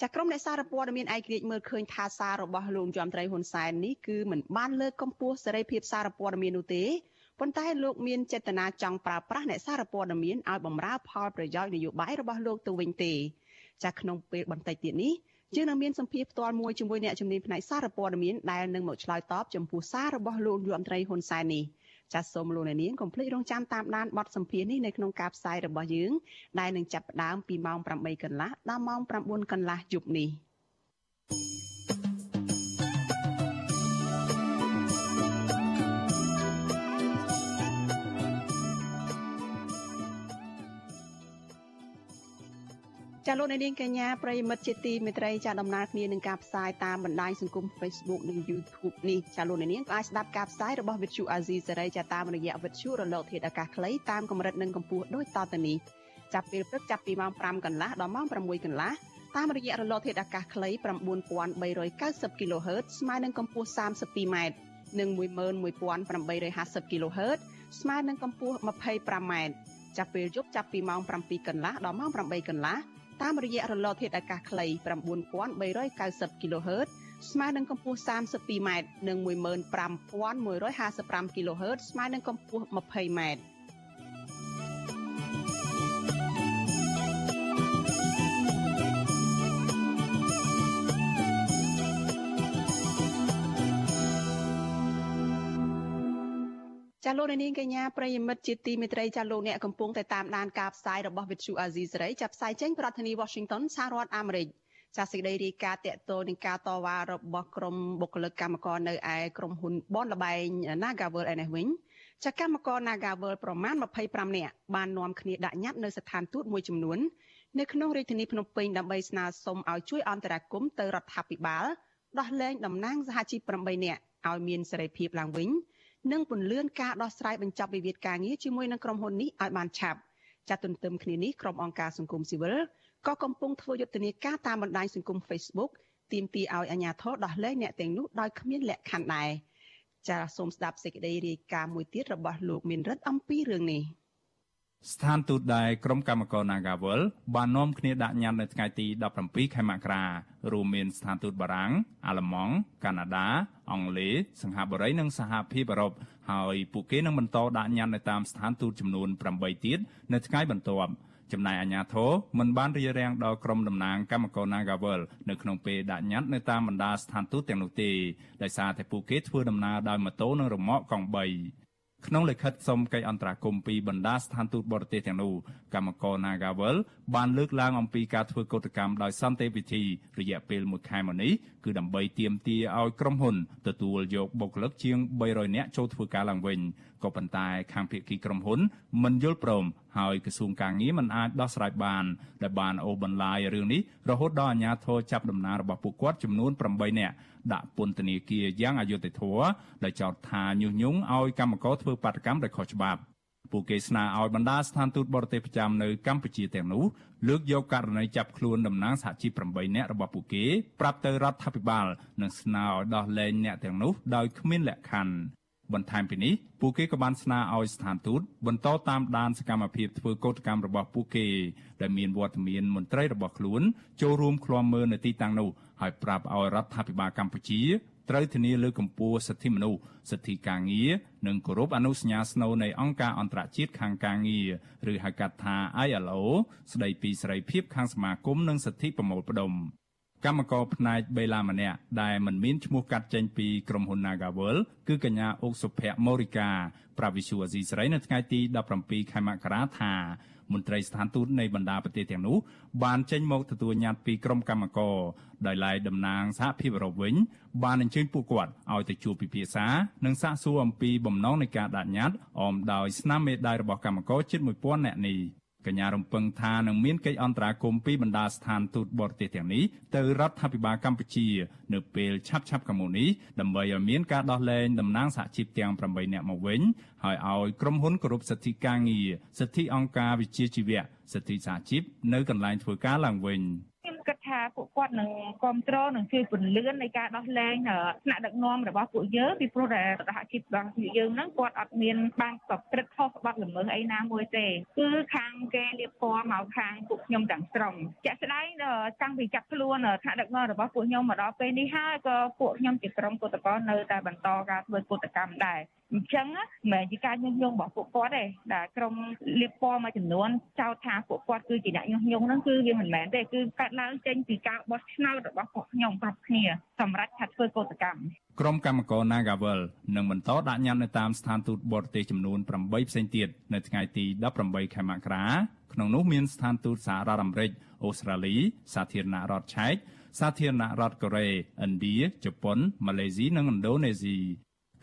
ចាក្រុមអ្នកសារព័ត៌មានឯករាជ្យមើលឃើញថាសាររបស់លោកយមត្រីហ៊ុនសែននេះគឺមិនបានលើកកម្ពស់សេរីភាពសារព័ត៌មាននោះទេប៉ុន្តែលោកមានចេតនាចង់ប្រើប្រាស់អ្នកសារព័ត៌មានឲ្យបម្រើផលប្រយោជន៍នយោបាយរបស់លោកទៅវិញទេ ចាក្នុងពេលបន្តិចទៀតនេះយើងនឹងមានសម្ភារផ្ទាល់មួយជាមួយអ្នកជំនាញផ្នែកសារព័ត៌មានដែលនឹងមកឆ្លើយតបចំពោះសាររបស់លោកយមត្រីហ៊ុនសែននេះចាសសូមលោកអ្នកនាងកុំភ្លេចរងចាំតាមដានបទសម្ភារនេះនៅក្នុងការផ្សាយរបស់យើងដែលនឹងចាប់ផ្ដើមពីម៉ោង8កន្លះដល់ម៉ោង9កន្លះយប់នេះ។ ចាលោកនាងកញ្ញាប្រិយមិត្តជាទីមេត្រីចាដំណើរគ្នានឹងការផ្សាយតាមបណ្ដាញសង្គម Facebook និង YouTube នេះចាលោកនាងក៏អាចស្ដាប់ការផ្សាយរបស់ Vithu Azizi សេរីចាតាមរយៈ Vithu រលកធាតុអាកាសខ្លីតាមកម្រិតនិងកម្ពស់ដូចតទៅនេះចាប់ពេលព្រឹកចាប់ពីម៉ោង5កន្លះដល់ម៉ោង6កន្លះតាមរយៈរលកធាតុអាកាសខ្លី9390 kHz ស្មើនឹងកម្ពស់ 32m និង11850 kHz ស្មើនឹងកម្ពស់ 25m ចាប់ពេលយប់ចាប់ពីម៉ោង7កន្លះដល់ម៉ោង8កន្លះ តាមរយៈរលកធាតុអាកាសខ្លី9390 kHz ស្មើនឹងកម្ពស់ 32m និង15155 kHz ស្មើនឹងកម្ពស់ 20m ចាលោកនាងកញ្ញាប្រិយមិត្តជាទីមេត្រីចាលោកអ្នកកំពុងតែតាមដានការផ្សាយរបស់ Vithu Azizi សេរីចាប់ផ្សាយចេញប្រធានាទី Washington សហរដ្ឋអាមេរិកចាសេចក្តីរាយការណ៍តកតលនឹងការតវ៉ារបស់ក្រុមបុគ្គលិកកម្មករនៅឯក្រុមហ៊ុនបនលបែង Nagavel ឯនេះវិញចាកម្មករ Nagavel ប្រមាណ25នាក់បាននាំគ្នាដាក់ញត្តិនៅស្ថានទូតមួយចំនួននៅក្នុងរាជធានីភ្នំពេញដើម្បីស្នើសុំឲ្យជួយអន្តរាគមន៍ទៅរដ្ឋាភិបាលដោះលែងតំណាងសហជីព8នាក់ឲ្យមានសេរីភាពឡើងវិញ និងពន្លឿនការដោះស្រាយបញ្ចប់វិវាទការងារជាមួយនឹងក្រុមហ៊ុននេះឲ្យបានឆាប់ចាត់ទន្ទឹមគ្នានេះក្រុមអង្គការសង្គមស៊ីវិលក៏កំពុងធ្វើយុទ្ធនាការតាមបណ្ដាញសង្គម Facebook ទាមទារឲ្យអាជ្ញាធរដោះលែងអ្នកទាំងនោះដោយគ្មានលក្ខខណ្ឌដែរចាសសូមស្ដាប់សេចក្តីរាយការណ៍មួយទៀតរបស់លោកមានរិទ្ធអំពីរឿងនេះ ស្ថានទូតដែលក្រុមកម្មករ Nagawal បាននាំគ្នាដាក់ញត្តិនៅថ្ងៃទី17ខែមករារួមមានស្ថានទូតបារាំងអាល្លឺម៉ង់កាណាដា អង់គ្លេសសិង្ហបុរីនិងសហភាពអឺរ៉ុបហើយពួកគេនឹងបន្តដាក់ញត្តិនៅតាមស្ថានទូតចំនួន8ទៀតនៅថ្ងៃបន្ទាប់ចំណែកអាជ្ញាធរមិនបានរារាំងដល់ក្រុមតំណាងកម្មករ Nagawal នៅក្នុងពេលដាក់ញត្តិនៅតាមបណ្ដាស្ថានទូតទាំងនោះទេដោយសារតែពួកគេធ្វើដំណើរដោយម៉ូតូនិងរ៉ឺម៉កកង់3 ក្នុងលិខិតសុំកិច្ចអន្តរាគមន៍ពីបណ្ដាស្ថានទូតបរទេសទាំងនោះកម្មករ Nagawal បានលើកឡើងអំពីការធ្វើកោតកម្មដោយសន្តិវិធីរយៈពេល1ខែមកនេះគឺដើម្បីទាមទារឲ្យក្រុមហ៊ុនទទួលយកបុគ្គលិកជាង300នាក់ចូលធ្វើការឡើងវិញក៏ប៉ុន្តែខាងភាគីក្រុមហ៊ុនមិនយល់ព្រមហើយក្រសួងការងារមិនអាចដោះស្រាយបានដែលបានអូសបន្លាយរឿងនេះរហូតដល់អាជ្ញាធរចាប់ដំណើររបស់ពួកគាត់ចំនួន8នាក់ ដាក់ពន្ធនាគារយ៉ាងអយុត្តិធម៌ដោយចោទថាញុះញង់ឲ្យកម្មករធ្វើបាតកម្មដោយខុសច្បាប់ពួកគេស្នើឲ្យបណ្ដាស្ថានទូតបរទេសប្រចាំនៅកម្ពុជាទាំងនោះលើកយកករណីចាប់ខ្លួនតំណាងសហជីព8នាក់របស់ពួកគេប្រាប់ទៅរដ្ឋាភិបាលនិងស្នើឲ្យដោះលែងអ្នកទាំងនោះដោយគ្មានលក្ខខណ្ឌ បន្ថែមពីនេះពួកគេក៏បានស្នើឲ្យស្ថានទូតបន្តតាមដានសកម្មភាពធ្វើកោតកម្មរបស់ពួកគេដែលមានវត្តមានមន្ត្រីរបស់ខ្លួនចូលរួមឃ្លាំមើលនៅទីតាំងនោះហើយប្រាប់ឲ្យរដ្ឋាភិបាលកម្ពុជាត្រូវធានាលើកកម្ពស់សិទ្ធិមនុស្សសិទ្ធិការងារនិងគោរពអនុសញ្ញាស្នូលនៃអង្គការអន្តរជាតិខាងការងារឬហៅកាត់ថា ILO ស្ដីពីសេរីភាពខាងសមាគមនិងសិទ្ធិប្រមូលផ្ដុំ កម្មករផ្នែកបេឡាម្នាក់ដែលមិនមានឈ្មោះកាត់ចេញពីក្រុមហ៊ុន Nagawal គឺកញ្ញាអុកសុភ័ក្រមូរីកាប្រាវិសុអាស៊ីសេរីនៅថ្ងៃទី17ខែមករាថាមន្ត្រីស្ថានទូតនៃបណ្ដាប្រទេសទាំងនោះបានចេញមកទទួលញត្តិពីក្រុមកម្មករដោយឡែកតំណាងសហភាពអឺរ៉ុបវិញបានអញ្ជើញពួកគាត់ឲ្យទៅជួបពិភាក្សានិងសាកសួរអំពីបំណងនៃការដាក់ញត្តិអមដោយស្នាមមេដាយរបស់កម្មករជិត1000នាក់នេះ កញ្ញារំពឹងថានឹងមានកិច្ចអន្តរាគមន៍ពីបណ្ដាស្ថានទូតបរទេសទាំងនេះទៅរដ្ឋាភិបាលកម្ពុជា នៅពេលឆាប់ៗខាងមុខនេះដើម្បីឲ្យមានការដោះលែងតំណាងសហជីពទាំង8នាក់មកវិញហើយឲ្យក្រុមហ៊ុនគោរពសិទ្ធិការងារសិទ្ធិអង្គការវិជ្ជាជីវៈសិទ្ធិសហជីពនៅកន្លែងធ្វើការឡើងវិញខ្ញុំ គិតថាពួកគាត់នឹងគ្រប់គ្រងនឹងជួយពន្លឿននៃការដោះលែងថ្នាក់ដឹកនាំរបស់ពួកយើងពីព្រោះតែសហជីពរបស់ពួកយើងហ្នឹងគាត់អត់មានបានប្រព្រឹត្តខុសច្បាប់ល្មើសអីណាមួយទេគឺខាងគេលៀបពណ៌មកខាងពួកខ្ញុំទាំងស្រុងជាក់ស្ដែងតាំងពីចាប់ខ្លួនថ្នាក់ដឹកនាំរបស់ពួកខ្ញុំមកដល់ពេលនេះហើយក៏ពួកខ្ញុំជាក្រុមកុតកោនៅតែបន្តការធ្វើកុតកម្មដែរ អញ្ចឹងមិនមែនជាការញុះញង់របស់ពួកគាត់ទេដែលក្រុមលៀបពណ៌មួយចំនួនចោទថាពួកគាត់គឺជាអ្នកញុះញង់ហ្នឹងគឺវាមិនមែនទេគឺកើតឡើងចេញពីការបោះឆ្នោតរបស់ពួកខ្ញុំគ្រប់គ្នាសម្រាប់ថាធ្វើកោតកម្មក្រុមកម្មករ Nagavel នឹងបន្តដាក់ញត្តិនៅតាមស្ថានទូតបរទេសចំនួន8ផ្សេងទៀតនៅថ្ងៃទី18ខែមករាក្នុងនោះមានស្ថានទូតសហរដ្ឋអាមេរិកអូស្ត្រាលីសាធារណរដ្ឋឆែកសាធារណរដ្ឋកូរ៉េឥណ្ឌាជប៉ុនម៉ាឡេស៊ីនិងឥណ្ឌូនេស៊ី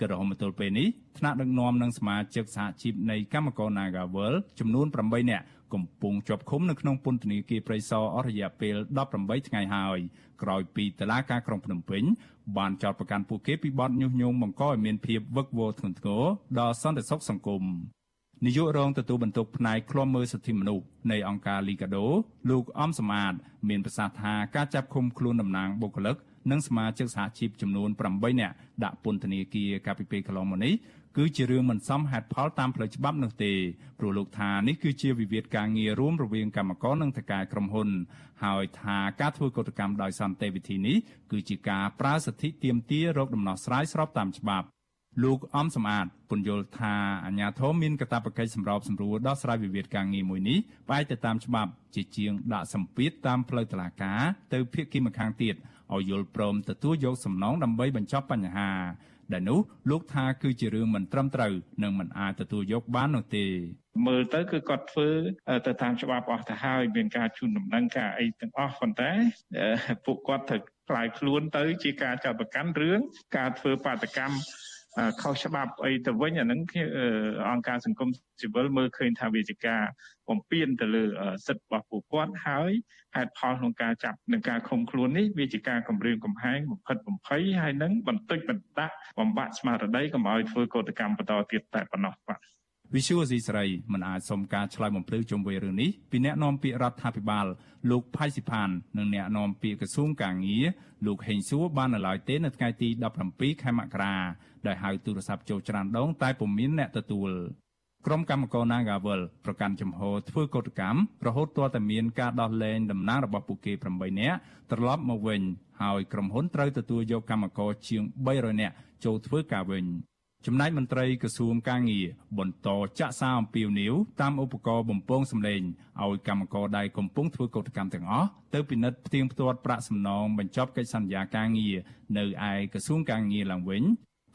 គឺរហូតមកទល់ពេលនេះថ្នាក់ដឹកនាំនិងសមាជិកសហជីពនៃកម្មករ Nagavel ចំនួន8នាក់កំពុងជាប់ឃុំនៅក្នុងពន្ធនាគារព្រៃសរអស់រយៈពេល18ថ្ងៃហើយក្រោយពីតុលាការក្រុងភ្នំពេញបានចោទប្រកាន់ពួកគេពីបទញុះញង់បង្កឲ្យមានភាពវឹកវរធ្ងន់ធ្ងរដល់សន្តិសុខសង្គមនាយករងទទួលបន្ទុកផ្នែកឃ្លាំមើលសិទ្ធិមនុស្សនៃអង្គការលីកាដូលោកអំសមាត មានប្រសាសន៍ថាការចាប់ឃុំខ្លួនតំណាងបុគ្គលិក និងសមាជិកសហជីពចំនួន8នាក់ដាក់ពន្ធនាគារកាលពីពេលកន្លងមកនេះគឺជារឿងមិនសមហេតុផលតាមផ្លូវច្បាប់នោះទេព្រោះលោកថានេះគឺជាវិវាទការងាររួមរវាងកម្មករនិងថៅកែក្រុមហ៊ុន ហើយថាការធ្វើកោតកម្មដោយសន្តិវិធីនេះគឺជាការប្រើសិទ្ធិទាមទាររកដំណោះស្រាយស្របតាមច្បាប់លោកអំសំអាតពន្យល់ថាអាញាធមមានកាតព្វកិច្ចសម្របសម្រួលដោះស្រាយវិវាទការងារមួយនេះបែរទៅតាមច្បាប់ជាជាងដាក់សម្ពាធតាមផ្លូវតុលាការទៅភាគីម្ខាងទៀត ឲ្យយល់ព្រមទទួលយកសំណងដើម្បីបញ្ចប់បញ្ហា ដែលនោះលោកថាគឺជារឿងមិនត្រឹមត្រូវនិងមិនអាចទទួលយកបាននោះទេមើលទៅគឺគាត់ធ្វើទៅតាមច្បាប់អស់ទៅហើយមានការជូនដំណឹងការអីទាំងអស់ប៉ុន្តែពួកគាត់ត្រូវខ្លាយខ្លួនទៅជាការចាត់ប្រកាន់រឿងការធ្វើបាតកម្ម ខុសច្បាប់អីទៅវិញអាហ្នឹងអង្គការសង្គមស៊ីវិលមើលឃើញថាវាជាការបំពានទៅលើសិទ្ធិរបស់ពួកគាត់ហើយហេតុផលក្នុងការចាប់និងការឃុំខ្លួននេះវាជាការគំរាមកំហែងបំផិតបំភ័យហើយនឹងបន្តិចបន្តដាក់បំបាក់ស្មារតីកុំឲ្យធ្វើកោតកម្មបន្តទៀតតែប៉ុណ្ណោះបាទ វិសុវអេស្រីមិនអាចសុំការឆ្លើយបំភ្លឺជុំវិញរឿងនេះពីអ្នកនាំពាក្យរដ្ឋាភិបាលលោកផៃស៊ីផាននិងអ្នកនាំពាក្យក្រសួងកាងារលោកហេងសួរបាននៅឡើយទេនៅថ្ងៃទី17ខែមករាដែលហៅទូរស័ព្ទចូលច្រើនដងតែពុំមានអ្នកទទួលក្រុមកម្មករ Nagawal ប្រកាន់ជំហរធ្វើកោតកម្មរហូតទាល់តែមានការដោះលែងតំណាងរបស់ពួកគេ8នាក់ត្រឡប់មកវិញហើយក្រុមហ៊ុនត្រូវទទួលយកកម្មករជាង300នាក់ចូលធ្វើការវិញ ចំណែកមន្ត្រីក្រសួងការងារបន្តចាក់សារអំពាវនាវតាមឧបករណ៍បំពងសម្លេងឲ្យកម្មករដែលកំពុងធ្វើកោតកម្មទាំងអស់ទៅពិនិត្យផ្ទៀងផ្ទាត់ប្រាក់សំណងបញ្ចប់កិច្ចសន្យាការងារនៅឯក្រសួងការងារឡើងវិញ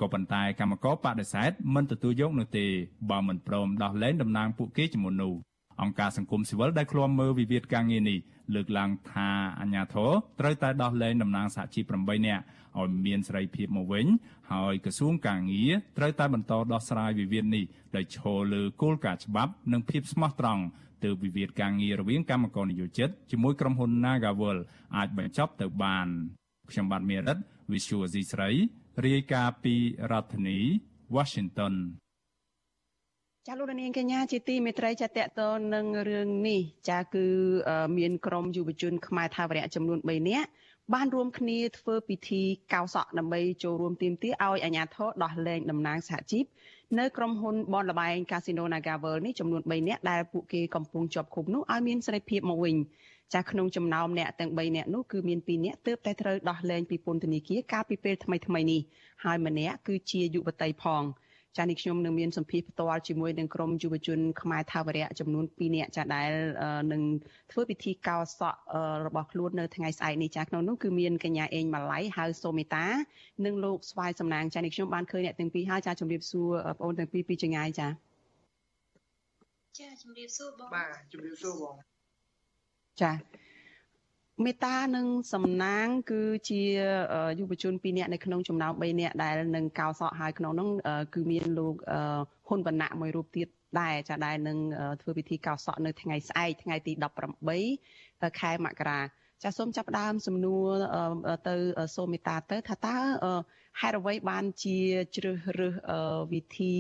ក៏ប៉ុន្តែកម្មករបដិសេធមិនទទួលយកនោះទេបើមិនព្រមដោះលែងតំណាងពួកគេជាមុននោះអង្គការសង្គមស៊ីវិលដែលឃ្លាំមើលវិវាទការងារនេះ លើកឡើងថាអាញាធរត្រូវតែដោះលែងតំណាងសហជីព8នាក់ឲ្យមានសេរីភាពមកវិញហើយក្រសួងការងារត្រូវតែបន្តដោះស្រាយវិវាទនេះដោយឈលលើគោលការណ៍ច្បាប់និងភាពស្មោះត្រង់ទើបវិវាទការងាររវាងកម្មករនិយោជិតជាមួយក្រុមហ៊ុន Nagawal អាចបញ្ចប់ទៅបានខ្ញុំបាទមេរិត Visual Asia ស្រីរាយការណ៍ពីរដ្ឋធានី Washington ចាលោកនាងកញ្ញាជាទីមេត្រីចាតកតនឹងរឿងនេះចាគឺមានក្រុមយុវជនខ្មែរថាវរៈចំនួន3នាក់បានរួមគ្នាធ្វើពិធីកោសក់ដើម្បីចូលរួមទាមទារឲ្យអាជ្ញាធរដោះលែងតំណាងសហជីពនៅក្រុមហ៊ុនបនលបែង Casino NagaWorld នេះចំនួន3នាក់ដែលពួកគេកំពុងជាប់ឃុំនោះឲ្យមានសេរីភាពមកវិញចាក្នុងចំណោមអ្នកទាំង3នាក់នោះគឺមាន2នាក់ទើបតែត្រូវដោះលែងពីពន្ធនាគារកាលពីពេលថ្មីៗនេះហើយម្នាក់គឺជាយុវតីផង ចានេះខ្ញុំនឹងមានសម្ភារផ្ទាល់ជាមួយនឹងក្រុមយុវជនខ្មែរថាវរៈចំនួន2នាក់ចាដែលនឹងធ្វើពិធីកោសក់របស់ខ្លួននៅថ្ងៃស្អែកនេះចាក្នុងនោះគឺមានកញ្ញាអេងម៉ាឡៃហៅសូមេតានិងលោកស្វាយសំណាងចានេះខ្ញុំបានឃើញអ្នកទាំងពីរហើយចាជម្រាបសួរបងប្អូនទាំងពីរពីចងាយចាចាជម្រាបសួរបងបាទជម្រាបសួរបងចា មេតានិងសំណាង គឺជាយុវជន2នាក់នៅក្នុងចំណោម3នាក់ដែលនឹងកោសក់ហើយក្នុងនោះគឺមានលោកហ៊ុនវណ្ណៈមួយរូបទៀតដែរចាដែលនឹងធ្វើពិធីកោសក់នៅថ្ងៃស្អែកថ្ងៃទី18ខែមករាចាសូមចាប់ផ្ដើមសំណួរទៅសូមេតាទៅថាតើហេតុអ្វីបានជាជ្រើសរើសវិធី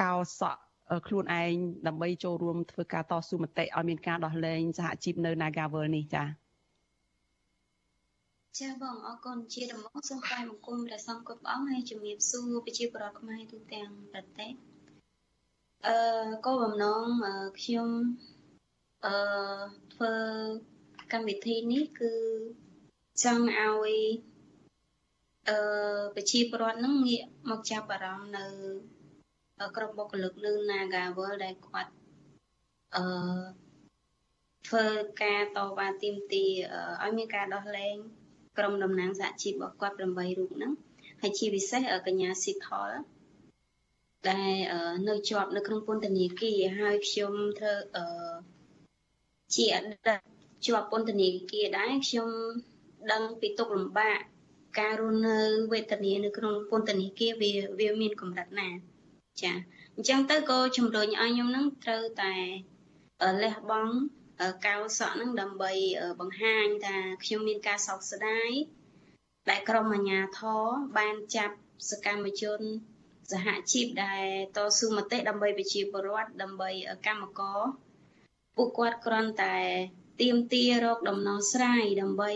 កោសក់ខ្លួនឯងដើម្បីចូលរួមធ្វើការតស៊ូមតិឲ្យមានការដោះលែងសហជីពនៅ Nagawal នេះចា៎ ចាបងអរគុណជាដំណងសូមថ្លែងបង្គំព្រះសង្ឃគ្រប់អង្គហើយជំរាបសួរប្រជាពលរដ្ឋខ្មែរទូទាំងប្រទេសអឺគោលបំណងខ្ញុំអឺធ្វើកម្មវិធីនេះគឺចង់ឲ្យអឺប្រជាពលរដ្ឋនឹងងាកមកចាប់អារម្មណ៍នៅក្រុមបុគ្គលិកលើ Nagawal ដែលគាត់អឺធ្វើការតវ៉ាទាមទារឲ្យមានការដោះលែង ក្រុមតំណាងសហជីពរបស់គាត់8រូបហ្នឹងហើយជាពិសេសកញ្ញាស៊ីថលដែលនៅជាប់នៅក្នុងពន្ធនាគារហើយខ្ញុំធ្វើអឺជាអតីតជាប់ពន្ធនាគារដែរខ្ញុំដឹងពីទុកលំបាកការរស់នៅវេទនានៅក្នុងពន្ធនាគារវាវាមានកម្រិតណាចាអញ្ចឹងទៅក៏ជំរុញឲ្យខ្ញុំនឹងត្រូវតែលះបង់ កៅសក់ហ្នឹងដើម្បីបង្ហាញថាខ្ញុំមានការសោកស្ដាយដែលក្រុមអាជ្ញាធរបានចាប់សកម្មជនសហជីពដែលតស៊ូមតិដើម្បីប្រជាពលរដ្ឋដើម្បីកម្មករពួកគាត់គ្រាន់តែទៀមទារកដំណោះស្រាយដើម្បី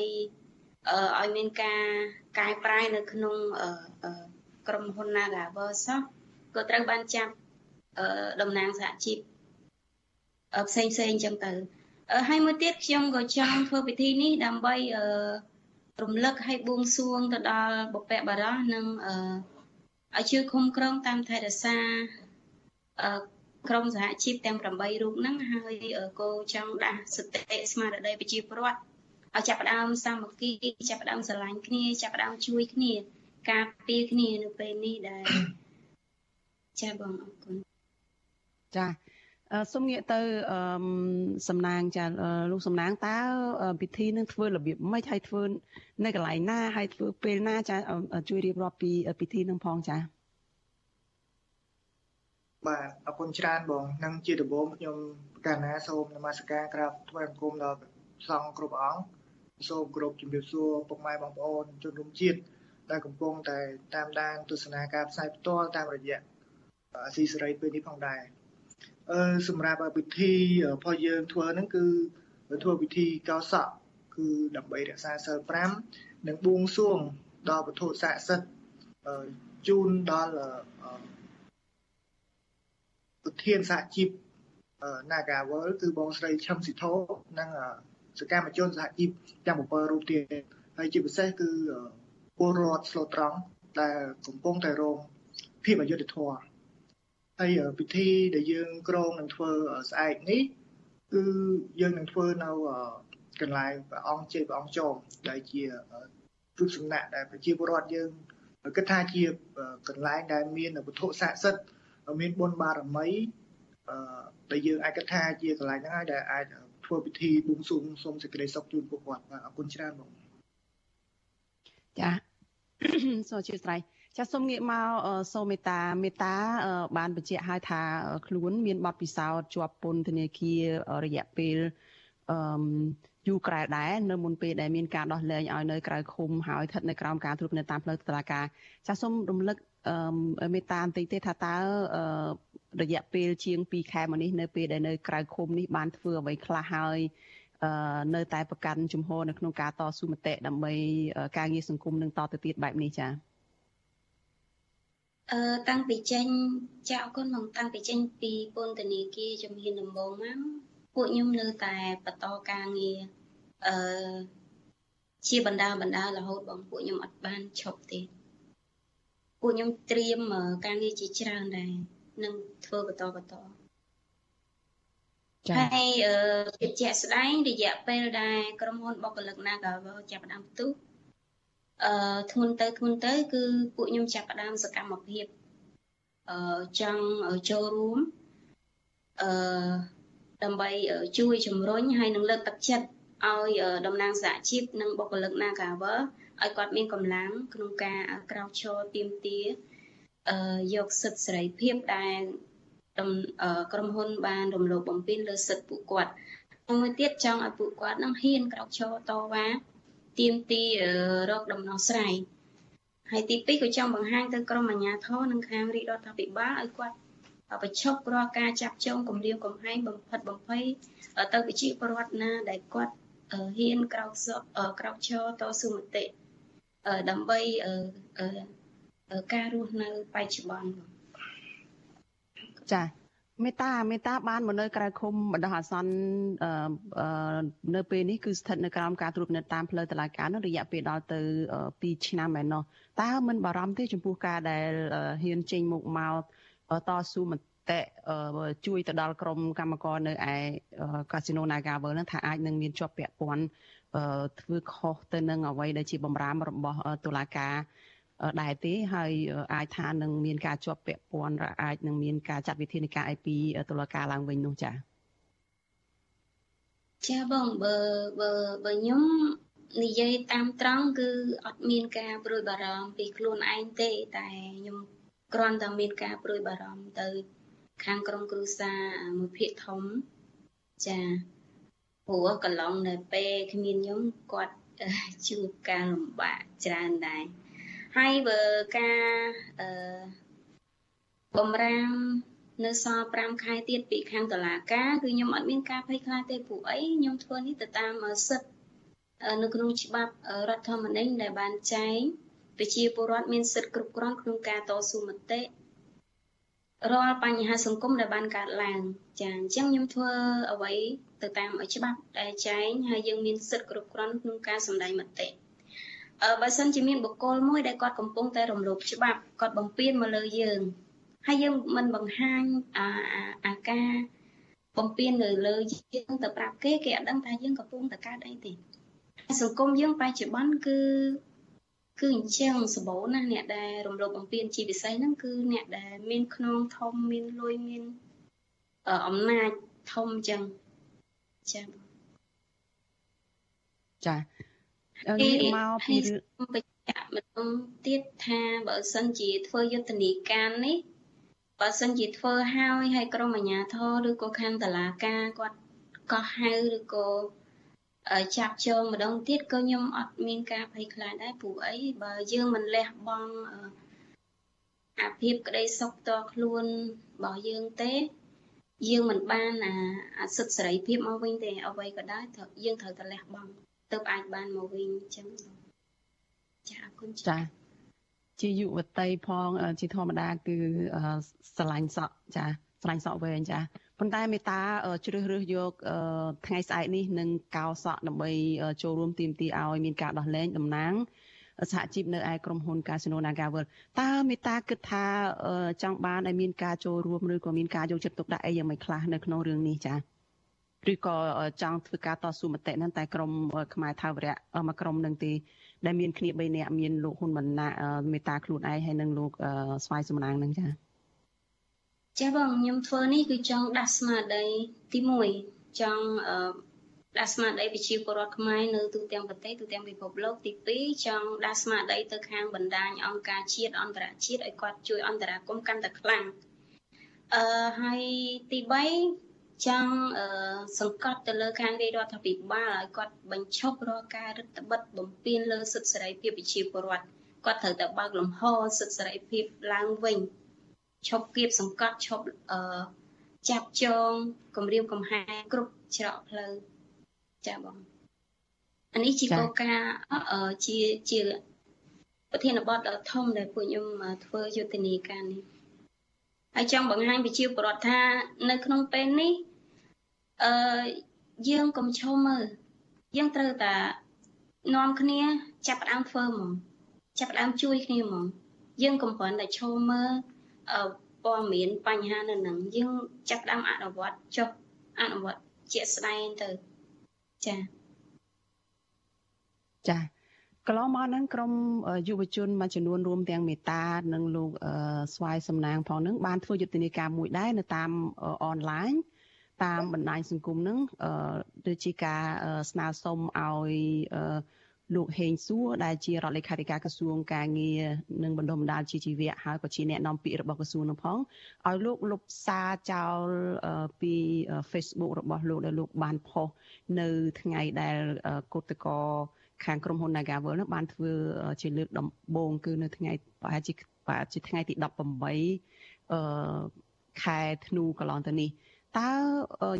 ឲ្យមានការកែប្រែនៅក្នុងក្រុមហ៊ុន Nagawer សោះក៏ត្រូវបានចាប់តំណាងសហជីពផ្សេងផ្សេងអញ្ចឹងទៅ ហើយមួយទៀតខ្ញុំក៏ចង់ធ្វើពិធីនេះដើម្បីអឺរំលឹកឲ្យបួងសួងទៅដល់បុព្វបុរសនិងអឺឲ្យជួយคุ้មគ្រងតាមថែរក្សាអឺក្រុមសហជីពទាំង8រូបហ្នឹងហើយក៏ចង់ដាស់សតិស្មារតីប្រជាពលរដ្ឋឲ្យចាប់ផ្ដើមសាមគ្គីចាប់ផ្ដើមស្រឡាញ់គ្នាចាប់ផ្ដើមជួយគ្នា ការពារគ្នានៅពេលនេះដែលចាបងអរគុណចា សូមងាកទៅសំណាងចាលោកសំណាងតើពិធីនឹងធ្វើរបៀបម៉េចហើយធ្វើនៅកន្លែងណាហើយធ្វើពេលណាចាជួយរៀបរាប់ពីពិធីនឹងផងចាបាទអរគុណច្រើនបងនឹងជាដំបូងខ្ញុំកាលណាសូមនមស្ការក្រាបថ្វាយបង្គំដល់សង្ឃគ្រប់អង្គសូមគោរពជំរាបសួរពុកម៉ែបងប្អូនជនរួមជាតិដែលកំពុងតែតាមដានទស្សនាការផ្សាយផ្ទាល់តាមរយៈអាស៊ីសេរីពេលនេះផងដែរអឺ សម្រាប់ពិធីរបស់យើងធ្វើហ្នឹងគឺធ្វើពិធីកោសក់គឺដើម្បីរក្សាសិល5និងបួងសួងដល់វត្ថុស័ក្តិសិទ្ធិជូនដល់ប្រធានសហជីព Nagawal គឺបងស្រីឈឹមស៊ីធោនិងសកម្មជនសហជីពទាំង7រូបទៀតហើយជាពិសេសគឺពលរដ្ឋស្លូតត្រង់ដែលកំពុងតែរងភាពអយុត្តិធម៌ ហើយពិធីដែលយើងក្រងនឹងធ្វើស្អែកនេះគឺយើងនឹងធ្វើនៅកន្លែងព្រះអង្គជ័យព្រះអង្គចោមដែលជាទូតសំណាក់ដែលប្រជាពលរដ្ឋយើងគិតថាជាកន្លែងដែលមានវត្ថុស័ក្តិសិទ្ធិមានបុណ្យបារមីដែលយើងអាចគិតថាជាកន្លែងហ្នឹងហើយដែលអាចធ្វើពិធីបួងសួងសូមសេចក្តីសុខជូនពួកគាត់បាទអរគុណច្រើនបងចាសូមជឿស្រ័យ ចាសូមងាកមកសូមមេត្តាមេត្តា បានបញ្ជាក់ឲ្យថាខ្លួន មានបទពិសោធន៍ជាប់ពន្ធនាគាររយៈពេលអឺយូរក្រែដែរនៅមុនពេលដែលមានការដោះលែងឲ្យនៅក្រៅឃុំហើយស្ថិតនៅក្រោមការត្រួតពិនិត្យតាមផ្លូវតុលាការចាសូមរំលឹកមេត្តាបន្តិចទេថាតើរយៈពេលជាង2ខែមកនេះនៅពេលដែលនៅក្រៅឃុំនេះបានធ្វើអ្វីខ្លះហើយនៅតែប្រកាន់ជំហរនៅក្នុងការតស៊ូមតិដើម្បីការងារសង្គមនឹងតទៅទៀតបែបនេះចា៎ អឺតាំងពីចេញចាអរគុណមកតាំងពីចេញពីពន្ធនាគារជំហានដំបូងមកពួកខ្ញុំនៅតែបន្តការងារអឺជាបណ្ដាបណ្ដារហូតបងពួកខ្ញុំអត់បានឈប់ទេពួកខ្ញុំត្រៀមការងារជាច្រើនដែរនឹងធ្វើបន្តបន្តចា៎ហើយអឺជាក់ស្ដែងរយៈពេលដែលក្រុមហ៊ុនបុគ្គលិក Nagavel ចាប់ផ្ដើមផ្ទុះ អឺធ្ងន់ទៅធ្ងន់ទៅ គឺពួកខ្ញុំចាប់ផ្ដើមសកម្មភាពអឺចង់ចូលរួមអឺដើម្បីជួយជំរុញហើយនឹងលើកទឹកចិត្តឲ្យតំណាងសហជីពនិងបុគ្គលិក Nagavel ឲ្យគាត់មានកម្លាំងក្នុងការក្រោកឈរទៀមទាយកសិទ្ធិសេរីភាពដែលក្រុមហ៊ុនបានរំលោភបំពានលើសិទ្ធិពួកគាត់មួយទៀតចង់ឲ្យពួកគាត់នឹងហ៊ានក្រោកឈរតវ៉ា ទៀមទីរកដំណោះស្រាយហើយទី2ក៏ចង់បង្ហាញទៅក្រមអាជ្ញាធរនិងខាងរាជរដ្ឋាភិបាលឲ្យគាត់បញ្ឈប់រាល់ការចាប់ចងគំរាមកំហែងបំផិតបំភ័យទៅប្រជាពលរដ្ឋណាដែលគាត់ហ៊ានក្រោកក្រោកឈរតស៊ូមតិដើម្បីការរស់នៅបច្ចុប្បន្នចា មេតាមេតាបានមកនៅក្រៅឃុំបណ្ដោះអាសន្ននៅពេលនេះគឺស្ថិតនៅក្រោមការត្រួតពិនិត្យតាមផ្លូវតុលាការនោះរយៈពេលដល់ទៅ2ឆ្នាំហើយនោះតើមិនបារម្ភទេចំពោះការដែលហ៊ានចេញមុខមកតស៊ូមតិជួយទៅដល់ក្រមកម្មករនៅឯកាស៊ីណូ Nagavel នឹងថាអាចនឹងមានជាប់ពាក់ព័ន្ធធ្វើខុសទៅនឹងអ្វីដែលជាបំរាមរបស់តុលាការ ដែរទេហើយអាចថានឹងមានការជាប់ពាក់ព័ន្ធអាចនឹងមានការចាត់វិធានការអីពីតុលាការឡើងវិញនោះចា៎ចាបងបើបើបើខ្ញុំនិយាយតាមត្រង់គឺអត់មានការព្រួយបារម្ភពីខ្លួនឯងទេតែខ្ញុំគ្រាន់តែមានការព្រួយបារម្ភទៅ ខាងក្រុមគ្រួសារមួយភាគធំចាព្រោះកន្លងនៅពេលគ្មានខ្ញុំគាត់ជួបការលំបាកច្រើនដែរ ហើយបើការអឺបំរាមនៅសល់5ខែទៀតពីខាងតុលាការគឺខ្ញុំអត់មានការភ័យខ្លាចទេព្រោះអីខ្ញុំធ្វើនេះទៅតាមសិទ្ធិនៅក្នុងច្បាប់រដ្ឋធម្មនុញ្ញដែលបានចែងប្រជាពលរដ្ឋមានសិទ្ធិគ្រប់គ្រាន់ក្នុងការតស៊ូមតិរាល់បញ្ហាសង្គមដែលបានកើតឡើងចាអញ្ចឹងខ្ញុំធ្វើអ្វីទៅតាមច្បាប់ដែលចែងហើយយើងមានសិទ្ធិគ្រប់គ្រាន់ក្នុងការសម្ដែងមតិ បើសិនជាមានបុគ្គលមួយដែលគាត់កំពុងតែរំលោភច្បាប់គាត់បំពានមកលើយើងហើយយើងមិនបង្ហាញអាអាការបំពានលើលើយើងទៅប្រាប់គេគេអត់ដឹងថាយើងកំពុងតែកើតអីទេសង្គមយើងបច្ចុប្បន្នគឺគឺអញ្ចឹងសម្បូរណាស់អ្នកដែលរំលោភបំពានជាពិសេសហ្នឹងគឺអ្នកដែលមានខ្នងធំមានលុយមានអំណាចធំអញ្ចឹងចាចា ងាកមកពីបញ្ជាក់ម្ដងទៀតថាបើសិនជាធ្វើយុទ្ធនាការនេះបើសិនជាធ្វើហើយហើយក្រុមអាជ្ញាធរឬក៏ខាងតឡាការគាត់កោះហៅឬក៏ចាប់ចងម្ដងទៀតក៏ខ្ញុំអត់មានការភ័យខ្លាចដែរព្រោះអីបើយើងមិនលះបង់អាភាពក្តីសុខតខ្លួនរបស់យើងទេ យើងមិនបានអាសិទ្ធិសេរីភាពមកវិញទេអ្វីក៏ដោយយើងត្រូវតែលះបង់ ទើបអាចបានមកវិញអញ្ចឹងចាអរគុណចាជាយុវតីផងជាធម្មតាគឺស្រឡាញ់សក់ចាស្រាញ់សក់វែងចាប៉ុន្តែមេតាជ្រើសរើសយកថ្ងៃស្អែកនេះនឹងកោសក់ដើម្បីចូលរួមទាមទារឲ្យមានការដោះលែងតំណាងសហជីពនៅឯក្រុមហ៊ុន Casino Nagavel តើមេតាគិតថាចង់បានឲ្យមានការចូលរួមឬក៏មានការយកចិត្តទុកដាក់អីយ៉ាងម៉េចខ្លះនៅក្នុងរឿងនេះចា៎ ឬក៏ចង់ធ្វើការតស៊ូមតិហ្នឹងតែក្រុមខ្មែរថាវរៈមួយក្រុមនឹងទេដែលមានគ្នា3នាក់មានលោកហ៊ុនម៉ាណែតមេតាខ្លួនឯងហើយនិងលោកស្វាយសំណាងហ្នឹងចា៎ចាបងខ្ញុំធ្វើនេះគឺចង់ដាស់ស្មារតីទី1ចង់ដាស់ស្មារតីប្រជាពលរដ្ឋខ្មែរនៅទូទាំងប្រទេសទូទាំងពិភពលោកទី2ចង់ដាស់ស្មារតីទៅខាងបណ្ដាញអង្គការជាតិអន្តរជាតិឲ្យគាត់ជួយអន្តរាគមន៍កាន់តែខ្លាំងអឺហើយទី3 ចង់អឺសង្កត់ទៅលើខាងរាជរដ្ឋាភិបាលឲ្យគាត់បញ្ឈប់រាល់ការរដ្ឋបិទបំពានលើសិទ្ធិសេរីភាពប្រជាពលរដ្ឋគាត់ត្រូវតែបើកលំហសិទ្ធិសេរីភាពឡើងវិញឈប់គៀបសង្កត់ឈប់អឺចាប់ចងគម្រាមកំហែងគ្រប់ច្រកផ្លូវចាបងអានេះជាគោលការណ៍ជាជាប្រធានបទដ៏ធំដែលពួកខ្ញុំធ្វើយុទ្ធនាការនេះហើយចង់បង្ហាញប្រជាពលរដ្ឋថានៅក្នុងពេលនេះ អឺយើងកុំឈុំមើលយើងត្រូវតែនាំគ្នា ចាប់ផ្ដើមធ្វើហ្មងចាប់ផ្ដើមជួយគ្នាហ្មងយើងកុំគ្រាន់តែឈុំមើលព័ត៌មានបញ្ហានៅនឹងយើងចាប់ផ្ដើមអនុវត្តចុះអនុវត្តជាក់ស្ដែងទៅចាចាកន្លងមកហ្នឹងក្រមយុវជនមួយចំនួនរួមទាំងមេតានិងលោកស្វាយសំណាងផងហ្នឹងបានធ្វើយុទ្ធនាការមួយដែរនៅតាមអនឡាញ តាមបណ្ដាញសង្គមហ្នឹងដូចជាការស្នើសុំឲ្យលោកហេងសួរដែលជារដ្ឋលេខាធិការក្រសួងការងារនិងបណ្ដុំបណ្ដាលជាជីវៈហើយក៏ជាអ្នកនាំពាក្យរបស់ក្រសួងនឹងផងឲ្យលោកលុបសារចោលពី Facebook របស់លោកដែលលោកបានផុសនៅថ្ងៃដែលកោតកោខាងក្រុមហ៊ុន Nagavel នោះបានធ្វើជាលើកដំបូងគឺនៅថ្ងៃប្រហែលជាប្រហែលជាថ្ងៃទី18អឺខែធ្នូកន្លងទៅនេះ តើ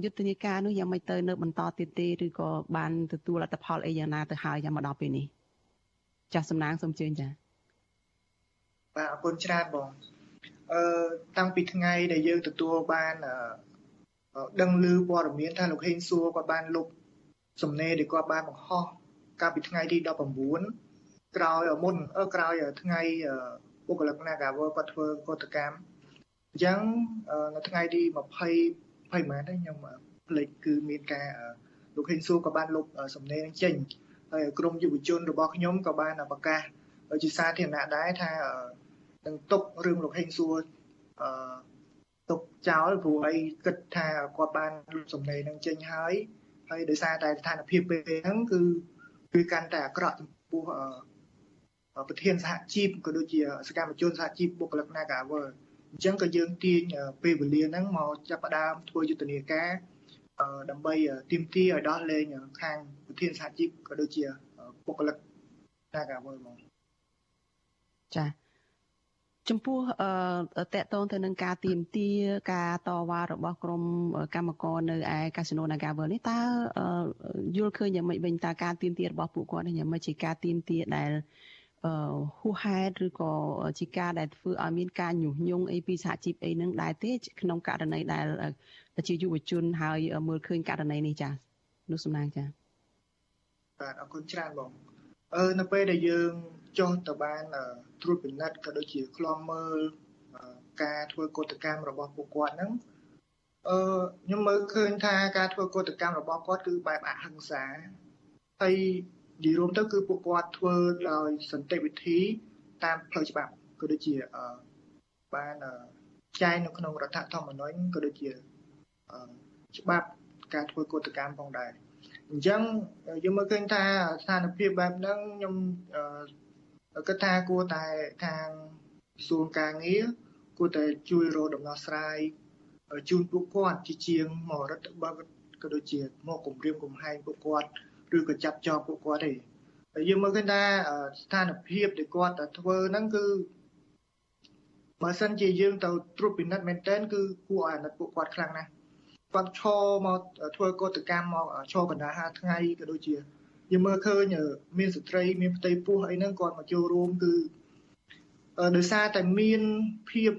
យុទ្ធនាការនោះយ៉ាងម៉េចទៅនៅបន្តទៀតទេឬក៏បានទទួលលទ្ធផលអីយ៉ាងណាទៅហើយយ៉ាងមកដល់ពេលនេះចាស់សំណាងសូមជឿចា៎បាទអរគុណច្រើនបងអឺតាំងពីថ្ងៃដែលយើងទទួលបានដឹងឮព័ត៌មានថាលោកហេងសួរគាត់បានលុបសំណេរដែលគាត់បានបង្ហោះកាលពីថ្ងៃទី19ក្រោយមុនអឺក្រោយថ្ងៃបុគ្គលិក Nagawer គាត់ធ្វើកតកម្មអញ្ចឹងនៅថ្ងៃទី20 20ម៉ែនខ្ញុំផ្លេចគឺមានការលោកហេងសួរក៏បានលុបសំណេរនឹងចេញហើយក្រមយុវជនរបស់ខ្ញុំក៏បានប្រកាសជាសាធារណៈដែរថានឹងຕົករឿងលោកហេងសួរអឺຕົកចោលព្រោះអីគិតថាគាត់បានលុបសំណេរនឹងចេញហើយហើយដោយសារតែស្ថានភាពពេលហ្នឹងគឺគឺកាន់តែអាក្រក់ចំពោះប្រធានសហជីពក៏ដូចជាសកម្មជនសហជីពបុគ្គលិក Nagawer អញ្ចឹងក៏យើងទាញពេលវេលាហ្នឹងមកចាប់ផ្ដើមធ្វើយុទ្ធនាការដើម្បីទាមទារឲ្យដោះលែងខាងប្រធានសហជីពក៏ដូចជាបុគ្គលិកតាកាវើមកចាចំពោះអឺតកតងទៅនឹងការទៀមទាការតវ៉ារបស់ក្រមកម្មករនៅឯកាស៊ីណូ Nagavel នេះតើយល់ឃើញយ៉ាងម៉េចវិញតើការទៀមទារបស់ពួកគាត់នេះយ៉ាងម៉េចជាការទៀមទាដែល ហួសហេតុឬក៏ជាការដែលធ្វើឲ្យមានការញុះញង់អីពីសហជីពអីនឹងដែរទេក្នុងករណីដែលជាយុវជនហើយមើលឃើញករណីនេះចានោះសំណាងចាបាទអរគុណច្រើនបងអឺនៅពេលដែលយើងចុះទៅបានត្រួតពិនិត្យក៏ដូចជាខ្លំមើលការធ្វើកតកម្មរបស់ពួកគាត់ហ្នឹងអឺខ្ញុំមើលឃើញថាការធ្វើកតកម្មរបស់គាត់គឺបែបអហិង្សាហើយ និយាយរួមទៅគឺពួកគាត់ធ្វើដោយសន្តិវិធីតាមផ្លូវច្បាប់ក៏ដូចជាបានចែងនៅក្នុងរដ្ឋធម្មនុញ្ញក៏ដូចជាច្បាប់ការធ្វើកតកម្មផងដែរអញ្ចឹងយើងមើលឃើញថាស្ថានភាពបែបហ្នឹងខ្ញុំគិតថាគួរតែខាងក្រសួងការងារគួរតែជួយរកដំណោះស្រាយជូនពួកគាត់ជាជាងមករដ្ឋបាលក៏ដូចជាមកគម្រាមកំហែងពួកគាត់ ឬក៏ចាប់ចងពួកគាត់ទេហើយយើងមើលឃើញថាស្ថានភាពដែលគាត់ធ្វើហ្នឹងគឺបើសិនជាយើងទៅត្រួតពិនិត្យមែនតើគឺគួរឲ្យអាណិតពួកគាត់ខ្លាំងណាស់គាត់ឈរមកធ្វើកតកម្មមកឈរកណ្ដាល5ថ្ងៃក៏ដូចជាយើងមើលឃើញមានស្ត្រីមានផ្ទៃពោះអីហ្នឹងគាត់មកចូលរួមគឺដោយសារតែមានភាព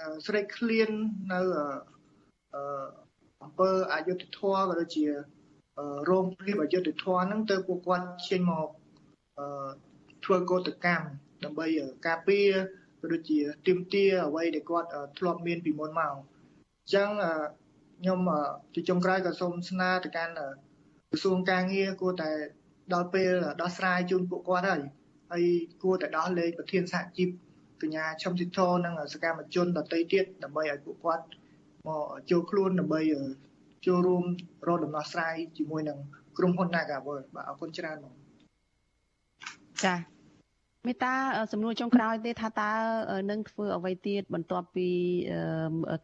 អស្រេកឃ្លាននៅអឺអង្គើអយុធធម៌ក៏ដូចជា រោងព្រៀបអយុធធម៌ហ្នឹងទៅពួកគាត់ឈានមកអឺធ្វើកោតកម្មដើម្បីការពារក៏ដូចជាទាមទារអ្វីដែលគាត់ធ្លាប់មានពីមុនមកអញ្ចឹងខ្ញុំជាចុងក្រោយក៏សូមស្នើទៅកាន់ក្រសួងការងារគួរតែដល់ពេលដោះស្រាយជូនពួកគាត់ហើយហើយគួរតែដោះលែងប្រធានសហជីពកញ្ញាឈឹមស៊ីធនិងសកម្មជនដទៃទៀតដើម្បីឲ្យពួកគាត់មកចូលខ្លួនដើម្បី ចូលរួមរកដំណោះស្រាយជាមួយនឹងក្រុមហ៊ុន Nagaworld បាទអរគុណច្រើនបងចាមេតាសំណួរចុងក្រោយទេថាតើនឹងធ្វើអ្វីទៀតបន្ទាប់ពី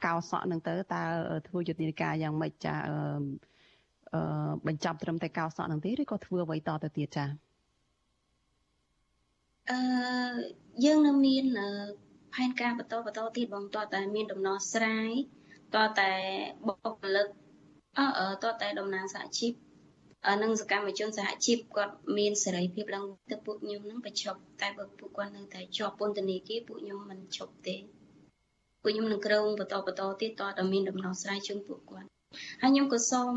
កោសក់នឹងទៅតើធ្វើយុទ្ធនាការយ៉ាងម៉េចចាអឺបញ្ចប់ត្រឹមតែកោសក់នឹងទេឬក៏ធ្វើអ្វីតទៅទៀតចាអឺយើងនៅមានផែនការបន្តបន្តទៀតបងតតែមានដំណោះស្រាយតតែបុគ្គលិក អឺតតែតំណាងសហជីពនិងសកម្មជនសហជីពគាត់មានសេរីភាពឡើងទៅពួកខ្ញុំនឹងបញ្ឈប់តែបើពួកគាត់នៅតែជាប់ពន្ធនាគារពួកខ្ញុំមិនឈប់ទេពួកខ្ញុំនឹងក្រុងបន្តបន្តទៀតតតែមានដំណោះស្រាយជូនពួកគាត់ហើយខ្ញុំក៏សូម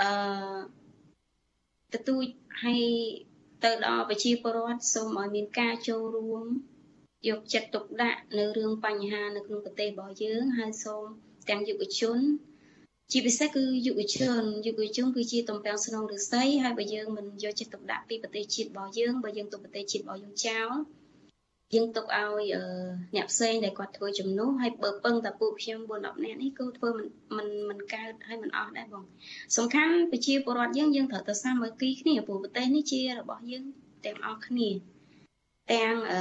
អឺទទូចឲ្យទៅដល់ប្រជាពលរដ្ឋសូមឲ្យមានការចូលរួមយកចិត្តទុកដាក់នៅរឿងបញ្ហានៅក្នុងប្រទេសរបស់យើងហើយសូមទាំងយុវជន ជាពិសេសគឺយុវជនយុវជនគឺជាតំពាំងស្នងឫស្សីហើយបើយើងមិនយកចិត្តទុកដាក់ពីប្រទេសជាតិរបស់យើងបើយើងទុកប្រទេសជាតិរបស់យើងចោលយើងទុកឲ្យអ្នកផ្សេងដែលគាត់ធ្វើជំនួសហើយបើពឹងតែពួកខ្ញុំ4 10នាក់នេះគឺធ្វើមិនមិនមិនកើតហើយមិនអស់ដែរបងសំខាន់ប្រជាពលរដ្ឋយើងយើងត្រូវតែសាមគ្គីគ្នាព្រោះប្រទេសនេះជារបស់យើងទាំងអស់គ្នាទាំងអឺ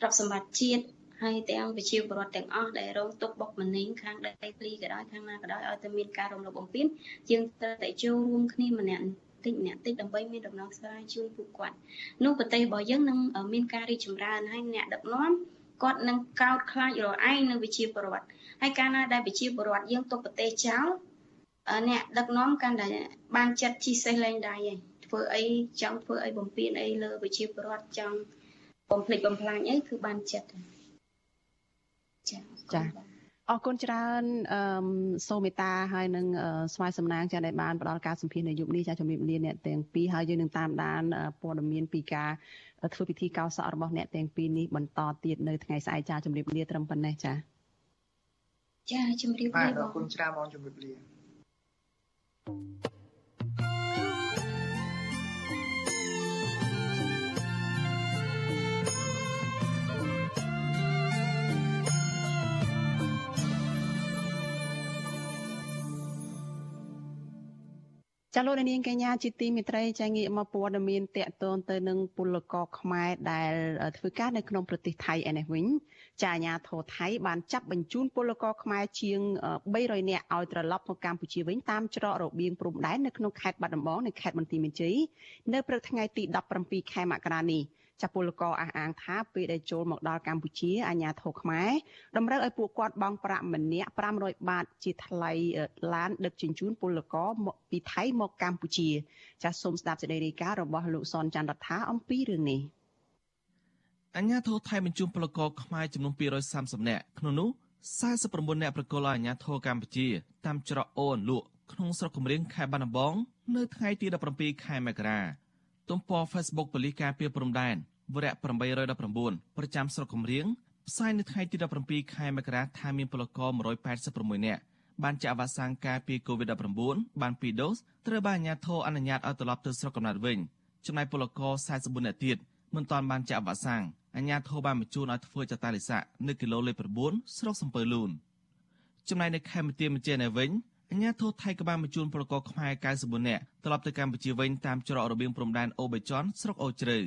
ទ្រព្យសម្បត្តិជាតិ ហើយទាំងប្រជាពលរដ្ឋទាំងអស់ដែលរងទុក្ខបុកម្នេញខាងដីធ្លីក៏ដោយខាងណាក៏ដោយឲ្យតែមានការរំលោភបំពានយើងត្រូវតែចូលរួមគ្នាម្នាក់តិចម្នាក់តិចដើម្បីមានដំណោះស្រាយជូនពួកគាត់នោះប្រទេសរបស់យើងនឹងមានការរីកចម្រើនហើយអ្នកដឹកនាំគាត់នឹងកោតខ្លាចរឯងនៅវិជាពលរដ្ឋហើយកាលណាដែលវិជាពលរដ្ឋយើងទុកប្រទេសចោលអ្នកដឹកនាំកាន់តែបានចិត្តជីសេះលែងដៃឯងធ្វើអីចង់ធ្វើអីបំពេញអីលើវិជាពលរដ្ឋចង់បំភ្លេចបំផ្លាញអីគឺបានចិត្ត ចាចាអរគុណច្រើនអឺសូមមេត្តាហើយនឹងស្វាយសំណាងចាដែលបានផ្ដល់ការសម្ភាសន៍នៅយុគនេះចាជំរាបលាអ្នកទាំងពីរហើយយើងនឹងតាមដានព័ត៌មានពីការធ្វើពិធីកោសក់របស់អ្នកទាំងពីរនេះបន្តទៀតនៅថ្ងៃស្អែកចាជំរាបលាត្រឹមប៉ុណ្ណេះចាចាជំរាបលាបងអរគុណច្រើនបងជំរាបលា ចាលោកនាងកញ្ញាជាទីមេត្រីចាងាកមកព័ត៌មានតកតងទៅនឹងពលករខ្មែរដែលធ្វើការនៅក្នុងប្រទេសថៃឯនេះវិញចាអាញាធរថៃបានចាប់បញ្ជូនពលករខ្មែរជាង300នាក់ឲ្យត្រឡប់មកកម្ពុជាវិញតាមច្រករបៀងព្រំដែននៅក្នុងខេត្តបាត់ដំបងនិងខេត្តបន្ទាយមានជ័យនៅព្រឹកថ្ងៃទី17ខែមករានេះ ចាពលករអះអាងថាពេលដែលចូលមកដល់កម្ពុជាអាជ្ញាធរខ្មែរតម្រូវឲ្យពួកគាត់បង់ប្រាក់ម្នាក់500បាត ជាថ្លៃឡានដឹកជញ្ជូនពលករមកពីថៃមកកម្ពុជា ចាសសូមស្ដាប់សេចក្តីរាយការណ៍របស់លោកសនច័ន្ទរដ្ឋាអំពីរឿងនេះអញ្ញាធរថៃបញ្ជូនពលករខ្មែរចំនួន230នាក់ក្នុងនោះ49នាក់ប្រកល់ឲ្យអាជ្ញាធរកម្ពុជាតាមច្រកអូនលក់ក្នុងស្រុកគំរៀងខេត្តបាត់ដំបងនៅថ្ងៃទី17ខែមករា ទំព័រ Facebook ប៉ូលីសការពារព្រំដែនវរៈ819ប្រចាំស្រុកគំរៀងផ្សាយនៅថ្ងៃទី17ខែមករាថាមានពលករ186នាក់បានចាក់វ៉ាក់សាំងការពារ COVID-19 បាន2ដូសត្រូវបានអាជ្ញាធរអនុញ្ញាតឲ្យត្រឡប់ទៅស្រុកកំណើតវិញចំណែកពលករ44នាក់ទៀតមិនទាន់បានចាក់វ៉ាក់សាំងអាជ្ញាធរបានបញ្ជូនឲ្យធ្វើចតាលិស័កនៅគីឡូលេខ9ស្រុកសំពើលូនចំណែកនៅខេមរទាមជានៅវិញ អាញាធរថៃក៏បានបញ្ជូនពលករខ្មែរ94នាក់ត្រឡប់ទៅកម្ពុជាវិញតាមច្រករបៀងព្រំដែនអូបេចន់ស្រុកអូជ្រៅ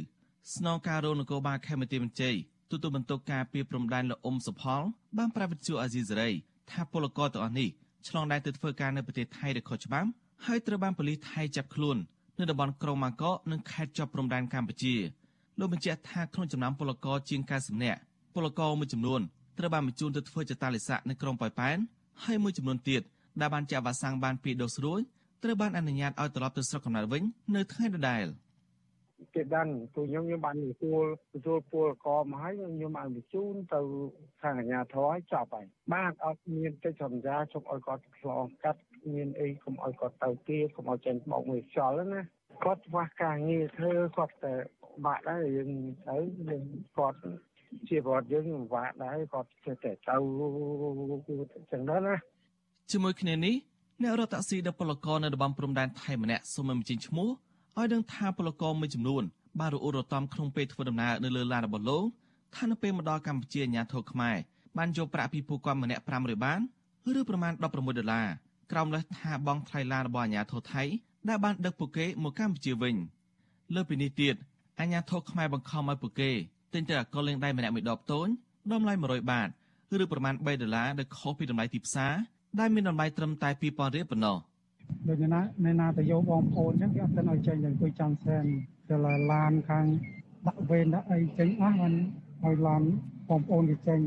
ស្នងការរងនគរបាលខេមរទីមន្ជ័យទទួលបន្ទុកការពីព្រំដែនលោកអ៊ុំសុផលបានប្រាប់វិទ្យុអាស៊ីសេរីថាពលករទាំងអស់នេះឆ្លងដែនទៅធ្វើការនៅប្រទេសថៃដោយខុសច្បាប់ហើយត្រូវបានប៉ូលីសថៃចាប់ខ្លួននៅតំបន់ក្រុងម៉ាកកនិងខេត្តជាប់ព្រំដែនកម្ពុជាលោកបញ្ជាក់ថាក្នុងចំណោមពលករជាង90នាក់ពលករមួយចំនួនត្រូវបានបញ្ជូនទៅធ្វើចតាលិស័កនៅក្រុងប៉ោយប៉ែនហើយមួយចំនួនទៀត ដែលបានចាក់វ៉ាក់សាំងបានពីរដូសរួចត្រូវបានអនុញ្ញាតឲ្យត្រឡប់ទៅស្រុកកំណើតវិញនៅថ្ងៃដដែលគេដឹងព្រោះខ្ញុំខ្ញុំបានទទួលទទួលពលកមកហើយខ្ញុំបានបញ្ជូនទៅខាងអាជ្ញាធរឲ្យចប់ហើយបាទអត់មានកិច្ចសន្យាជុំឲ្យគាត់ឆ្លងកាត់មានអីកុំឲ្យគាត់ទៅទៀតកុំឲ្យចេញបោកមួយខ្យល់ណាគាត់ខ្វះការងារធ្វើគាត់តែបាក់ដែរយើងទៅយើងគាត់ជាប្រវត្តិយើងពិបាកដែរគាត់ចេះតែទៅចឹងដែរណា ជាមួយគ្នានេះអ្នករត់តាក់ស៊ីដឹកពលករនៅតំបន់ព្រំដែនថៃម្នាក់សូមមិនបញ្ចេញឈ្មោះឲ្យដឹងថាពលករមួយចំនួនបានរអ៊ូរតំក្នុងពេលធ្វើដំណើរនៅលើឡានរបស់លោកថានៅពេលមកដល់កម្ពុជាអាញាធរខ្មែរបានយកប្រាក់ពីពួកគាត់ម្នាក់500បានឬប្រមាណ16ដុល្លារក្រោមលេសថាបង់ថ្លៃឡានរបស់អាញាធរថៃដែលបានដឹកពួកគេមកកម្ពុជាវិញលើពីនេះទៀតអាញាធរខ្មែរបង្ខំឲ្យពួកគេទិញទៅអកលលេងដៃម្នាក់មួយដបតូចតម្លៃ100បាតឬប្រមាណ3ដុល្លារដែលខុសពីតម្លៃទីផ្សារ ដែលមានតម្លៃត្រឹមតែ2000រៀលប៉ុណ្ណោះដូចណានៅណាទៅយកបងប្អូនអញ្ចឹងគេអត់ទៅឲ្យចេញយ៉ាងគួយចង់សែនតែឡានខាងដាក់វេនដាក់អីចេញអស់បានឲ្យឡានបងប្អូនគេចេញ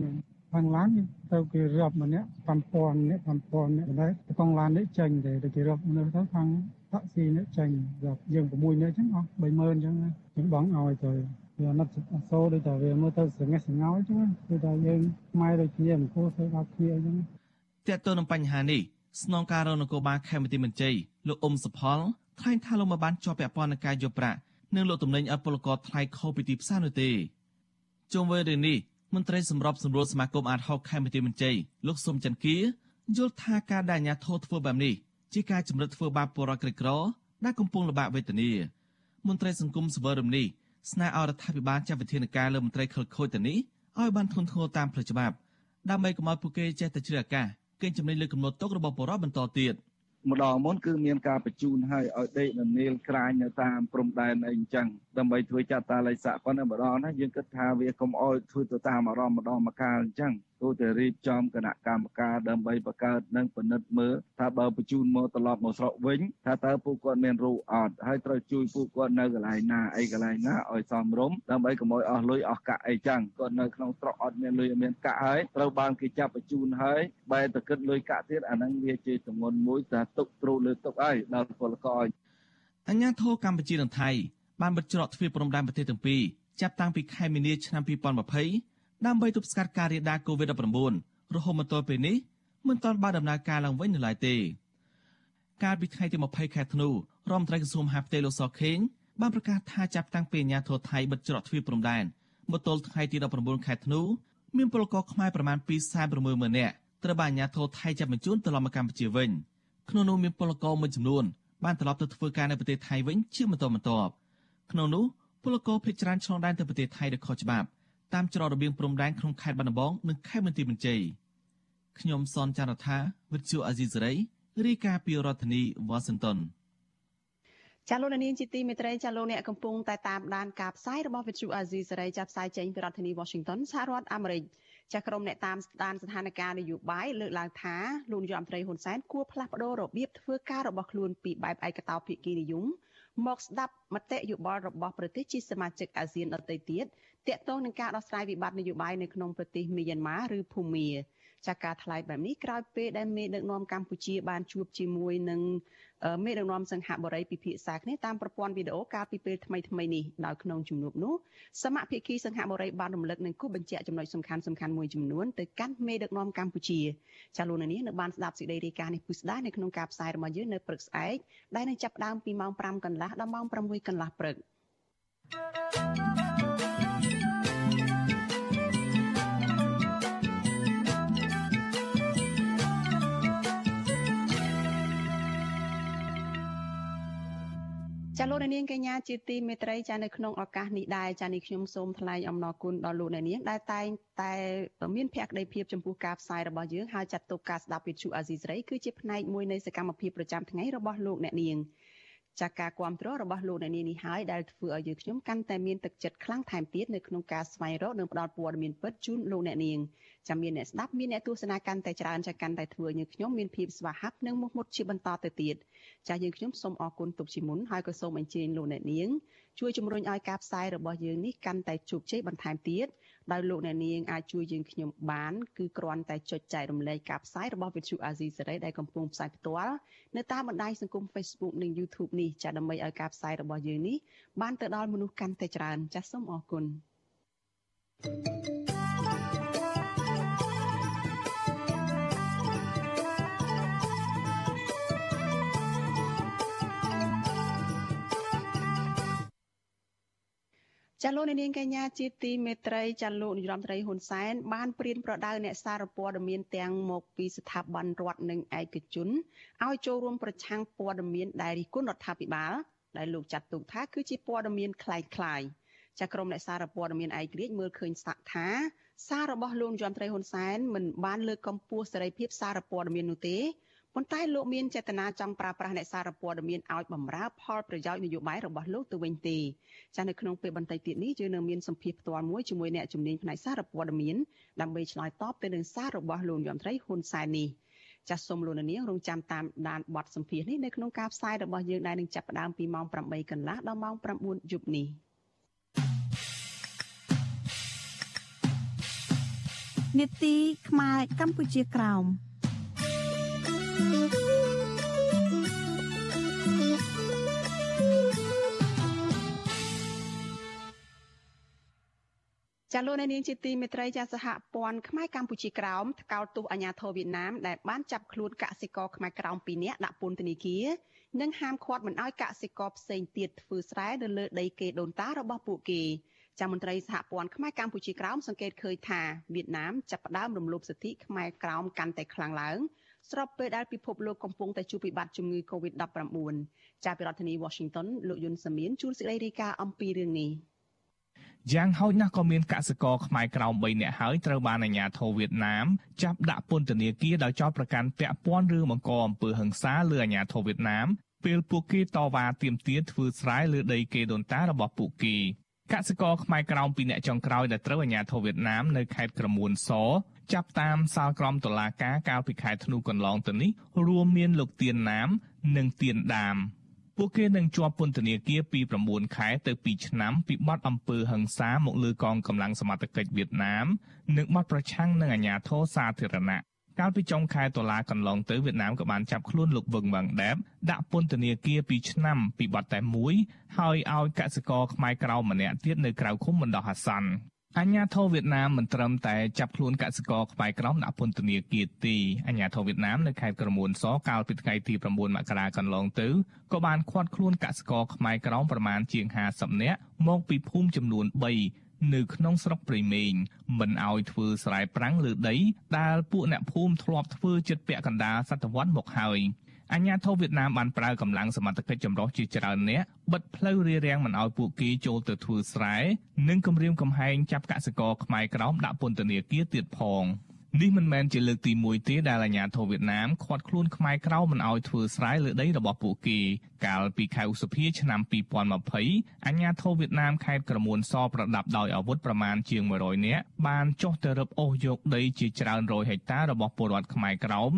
ខាងឡានទៅគេរាប់ម្នាក់5000នាក់5000នាក់ដែរកងឡាននេះចេញតែគេរាប់នៅទៅខាងតាក់ស៊ីនេះចេញរាប់យើង6នាក់អញ្ចឹងអស់30000អញ្ចឹងយើងបងឲ្យទៅវាអត់សូដូចតែវាមើលទៅសង្ហេះសង្ហោចចឹងគឺថាយើងខ្មែរដូចគ្នាមិនគួរធ្វើដល់គ្នាអញ្ចឹង តើតើនឹងបញ្ហានេះស្នងការរនគរបាលខេមរៈមន្ត្រីលោកអ៊ុំសុផលថ្លែងថាលោកមិនបានជាប់ពាក់ព័ន្ធនឹងការយកប្រាក់និងលោកតំណែងឲ្យពលករថ្លៃខុសពីទីផ្សារនោះទេជុំវិញរឿងនេះមន្ត្រីសម្របសម្រួលសមាគមអាតហុកខេមរៈមន្ត្រីលោកសុំច័ន្ទគាយល់ថាការដែលអាញាធរធ្វើបែបនេះជាការជំរិតធ្វើបាបពលរដ្ឋក្រីក្រដែលកំពុងលំបាកវេទនាមន្ត្រីសង្គមសវរមនេះស្នើឲ្យរដ្ឋាភិបាលចាត់វិធានការលើមន្ត្រីខិលខូចទៅនេះឲ្យបានធន់ធ្ងរតាមផ្លូវច្បាប់ដើម្បីកុំឲ្យពួកគេចេះតែជ្រើសឱកាស កេងចំណេញលើកំណត់ទុករបស់បរិបទបន្តទៀតម្ដងមុនគឺមានការបញ្ជូនឲ្យឲ្យដេកនៅនាលក្រាញនៅតាមព្រំដែនអីអញ្ចឹងដើម្បីធ្វើចាត់តាល័យស័កប៉ុន្តែម្ដងណាយើងគិតថាវាកុំអោយធ្វើទៅតាមអារម្មណ៍ម្ដងម្កាលអញ្ចឹង គួរតែរៀបចំគណៈកម្មការដើម្បីបង្កើតនិងពិនិត្យមើលថាបើបញ្ជូនមកត្រឡប់មកស្រុកវិញថាតើពួកគាត់មានរូបអត់ហើយត្រូវជួយពួកគាត់នៅកន្លែងណាអីកន្លែងណាឲ្យសមរម្យដើម្បីកុំឲ្យអស់លុយអស់កាក់អីចឹងគាត់នៅក្នុងស្រុកអត់មានលុយអត់មានកាក់ហើយត្រូវបានគេចាប់បញ្ជូនហើយបែរទៅគិតលុយកាក់ទៀតអាហ្នឹងវាជាទម្ងន់មួយថាទុកទ្រូលើទុកហើយដល់ពលករអញ្ញាធិកម្ពុជានិងថៃបានបិទច្រកទ្វារព្រំដែនប្រទេសទាំងពីរចាប់តាំងពីខែមីនាឆ្នាំ2020 ដើម្បីទប់ស្កាត់ការរាលដាល COVID-19 រហូតមកទល់ពេលនេះមិនទាន់បានដំណើរការឡើងវិញនៅឡើយទេកាលពីថ្ងៃទី20ខែធ្នូរដ្ឋមន្ត្រីក្រសួងមហាផ្ទៃលោកសខេងបានប្រកាសថាចាប់តាំងពីអាញាធរថៃបិទច្រកទ្វារព្រំដែនមកទល់ថ្ងៃទី19ខែធ្នូមានពលករខ្មែរប្រមាណ260,000នាក់ត្រូវបានអាញាធរថៃចាប់បញ្ជូនត្រឡប់មកកម្ពុជាវិញក្នុងនោះមានពលករមួយចំនួនបានត្រឡប់ទៅធ្វើការនៅប្រទេសថៃវិញជាបន្តបន្ទាប់ក្នុងនោះពលករភេជ្ជច្រើនឆ្លងដែនទៅប្រទេសថៃដោយខុសច្បាប់ តាមច្រករបៀងព្រំដែនក្នុងខេត្តបាត់ដំបងនិងខេត្តបន្ទាយមានជ័យខ្ញុំសនចាររថាវិទ្យុអាស៊ីសេរីរាយការណ៍ពីរដ្ឋធានីវ៉ាស៊ីនតោនចាលោកនាងជាទីមេត្រីចាលោកអ្នកកំពុងតែតាមដានការផ្សាយរបស់វិទ្យុអាស៊ីសេរីចាប់ផ្សាយចេញពីរដ្ឋធានី Washington សហរដ្ឋអាមេរិកចាក្រុមអ្នកតាមដានស្ថានភាពនយោបាយលើកឡើងថាលោកនាយរដ្ឋមន្ត្រីហ៊ុនសែនគួរផ្លាស់ប្តូររបៀបធ្វើការរបស់ខ្លួនពីបែបឯកតោភាគីនិយម មកស្ដាប់មតិយោបល់របស់ប្រទេសជាសមាជិកអាស៊ានដទៃទៀតទាក់ទងនឹងការដោះស្រាយវិបត្តិនយោបាយនៅក្នុងប្រទេសមីយ៉ាន់ម៉ាឬភូមា ចាការថ្លែងបែបនេះក្រោយពេលដែលមេដឹកនាំកម្ពុជាបានជួបជាមួយនឹងមេដឹកនាំសង្ហបុរីពិភាក្សាគ្នាតាមប្រព័ន្ធវីដេអូកាលពីពេលថ្មីថ្មីនេះដោយក្នុងជំនួបនោះសមភាគីសង្ហបុរីបានរំលឹកនិងគូបញ្ជាក់ចំណុចសំខាន់សំខាន់មួយចំនួនទៅកាន់មេដឹកនាំកម្ពុជាចាលោកនាងនៅបានស្ដាប់សេចក្តីរាយការណ៍នេះពុស្ដានៅក្នុងការផ្សាយរបស់យើងនៅព្រឹកស្អែកដែលនឹងចាប់ផ្ដើមពីម៉ោង5កន្លះដល់ម៉ោង6កន្លះព្រឹក thank you ចាលោកនាងកញ្ញាជាទីមេត្រីចានៅក្នុងឱកាសនេះដែរចានេះខ្ញុំសូមថ្លែងអំណរគុណដល់លោកនាងដែលតែងតែមានភក្ដីភាពចំពោះការផ្សាយរបស់យើងហើយចាត់ទុកការស្ដាប់វិទ្យុអាស៊ីសេរីគឺជាផ្នែកមួយនៃសកម្មភាពប្រចាំថ្ងៃរបស់លោកអ្នកនាង ចាកការគ្រប់គ្រងរបស់លោកអ្នកនាងនេះហើយដែលធ្វើឲ្យយើងខ្ញុំកាន់តែមានទឹកចិត្តខ្លាំងថែមទៀតនៅក្នុងការស្វែងរកនិងផ្តល់ព័ត៌មានពិតជូនលោកអ្នកនាងចាំមានអ្នកស្ដាប់មានអ្នកទស្សនាកាន់តែច្រើនចាកាន់តែធ្វើឲ្យយើងខ្ញុំមានភាពស្វាហាប់និងមុខមុតជាបន្តទៅទៀតចាយើងខ្ញុំសូមអរគុណទុកជាមុនហើយក៏សូមអញ្ជើញលោកអ្នកនាងជួយជំរុញឲ្យការផ្សាយរបស់យើងនេះកាន់តែជោគជ័យបន្ថែមទៀត ដោយលោកអ្នកនាងអាចជួយយើងខ្ញុំបានគឺគ្រាន់តែចុចចែករំលែកការផ្សាយរបស់ Vithu Azizi សេរីដែលកំពុងផ្សាយផ្ទាល់នៅតាមបណ្ដាញសង្គម Facebook និង YouTube នេះចាដើម្បីឲ្យការផ្សាយរបស់យើងនេះបានទៅដល់មនុស្សកាន់តែច្រើនចាសសូមអរគុណ thank you ចាលោកនាងកញ្ញាជាទីមេត្រីចាលោកនាយរដ្ឋមន្ត្រីហ៊ុនសែនបានព្រៀនប្រដៅអ្នកសារព័ត៌មានទាំងមកពីស្ថាប័នរដ្ឋនិងឯកជនឲ្យចូលរួមប្រឆាំងព័ត៌មានដែលរិះគន់រដ្ឋាភិបាលដែលលោកចាត់ទុកថាគឺជាព័ត៌មានคล้ายៗចាក្រុមអ្នកសារព័ត៌មានឯករាជ្យមើលឃើញសាក់ថាសាររបស់លោកនាយរដ្ឋមន្ត្រីហ៊ុនសែនមិនបានលើកកម្ពស់សេរីភាពសារព័ត៌មាននោះទេ ប៉ុន្តែលោកមានចេតនាចង់ប្រើប្រាស់អ្នកសារព័ត៌មានឲ្យបម្រើផលប្រយោជន៍នយោបាយរបស់លោកទៅវិញទេចានៅក្នុងពេលបន្តិចទៀតនេះយើងនៅមានសម្ភារផ្ទាល់មួយជាមួយអ្នកជំនាញផ្នែកសារព័ត៌មានដើម្បីឆ្លើយតបទៅនឹងសាររបស់លោកយមត្រីហ៊ុនសែននេះចាសសូមលោកនាងរងចាំតាមដានបទសម្ភារនេះនៅក្នុងការផ្សាយរបស់យើងដែលនឹងចាប់ផ្ដើមពីម៉ោង8កន្លះដល់ម៉ោង9យប់នេះនេតិខ្មែរកម្ពុជាក្រោម ចាលោកនាងជាទីមេត្រីចាសហព័ន្ធខ្មែរកម្ពុជាក្រោមថ្កោលទោសអាញាធរវៀតណាមដែលបានចាប់ខ្លួនកសិករខ្មែរក្រោម2នាក់ដាក់ពន្ធនាគារនិងហាមឃាត់មិនឲ្យកសិករផ្សេងទៀតធ្វើស្រែនៅលើដីគេដូនតារបស់ពួកគេចាមន្ត្រីសហព័ន្ធខ្មែរកម្ពុជាក្រោមសង្កេតឃើញថាវៀតណាមចាប់ផ្ដើមរំលោភសិទ្ធិខ្មែរក្រោមកាន់តែខ្លាំងឡើងស្របពេលដែលពិភពលោកកំពុងតែជួបវិបត្តិជំងឺ Covid-19 ចាប់ពីរដ្ឋធានី Washington លោកយុនសាមៀនជួនសេចក្តីរាយការណ៍អំពីរឿងនេះ យ៉ាងហោចណាស់ក៏មានកសិករខ្មែរក្រោម3នាក់ហើយត្រូវបានអាជ្ញាធរវៀតណាមចាប់ដាក់ពន្ធនាគារដោយចោទប្រកាន់ពាក់ព័ន្ធរឿងបង្កអំពើហិង្សាលើអាជ្ញាធរវៀតណាមពេលពួកគេតវ៉ាទាមទារធ្វើស្រែលើដីគេដូនតារបស់ពួកគេកសិករខ្មែរក្រោមពីរនាក់ចុងក្រោយដែលត្រូវអាជ្ញាធរវៀតណាមនៅខេត្តក្រមួនសចាប់តាមសាលក្រមតុលាការកាលពីខែធ្នូកន្លងទៅនេះរួមមានលោកទៀនណាម និងទៀនដាម ពួកគេនឹងជាប់ពន្ធនាគារពី9ខែទៅ2ឆ្នាំពីបទអំពើហិង្សាមកលើកងកម្លាំងសមត្ថកិច្ចវៀតណាមនិងបទប្រឆាំងនឹងអាញាធរសាធារណៈកាលពីចុងខែតុលាកន្លងទៅវៀតណាមក៏បានចាប់ខ្លួនលោកវឹងវ៉ាងដែបដាក់ពន្ធនាគារ2ឆ្នាំពីបទតែមួយហើយឲ្យកសិករខ្មែរក្រៅម្នាក់ទៀតនៅក្រៅឃុំបណ្ដោះអាសន្ន អញ្ញាធិវៀតណាមមិនត្រឹមតែចាប់ខ្លួនកសិករខ្មែរក្រមដាក់ពន្ធនាគារទេអញ្ញាធិវៀតណាមនៅខេត្តក្រមួនសកាលពីថ្ងៃទី9មករាកន្លងទៅក៏បានឃាត់ខ្លួនកសិករខ្មែរក្រមប្រមាណជាង50នាក់មកពីភូមិចំនួន3នៅក្នុងស្រុកព្រៃមេងមិនអោយធ្វើស្រែប្រាំងលើដីដែលពួកអ្នកភូមិធ្លាប់ធ្វើជិតពាក់កណ្ដាលសតវត្សមកហើយ អាញាធិបតេយ្យវៀតណាមបានប្រើកម្លាំងសមត្ថកិច្ចចម្រុះជាច្រើនអ្នកបិទផ្លូវរារាំងមិនឲ្យពួកគេចូលទៅធ្វើស្រែនិងគំរាមកំហែងចាប់កសិករខ្មែរក្រោមដាក់ពន្ធនាគារទៀតផងនេះមិនមែនជាលើកទី1ទេដែលអាញាធិបតេយ្យវៀតណាមឃាត់ខ្លួនខ្មែរក្រៅមិនឲ្យធ្វើស្រែលើដីរបស់ពួកគេកាលពីខែឧសភាឆ្នាំ2020អាញាធិបតេយ្យវៀតណាមខេត្តក្រមួនសប្រដាប់ដោយអាវុធប្រមាណជាង100នាក់បានចុះទៅរឹបអូសយកដីជាច្រើនរយហិកតារបស់ពលរដ្ឋខ្មែរក្រោម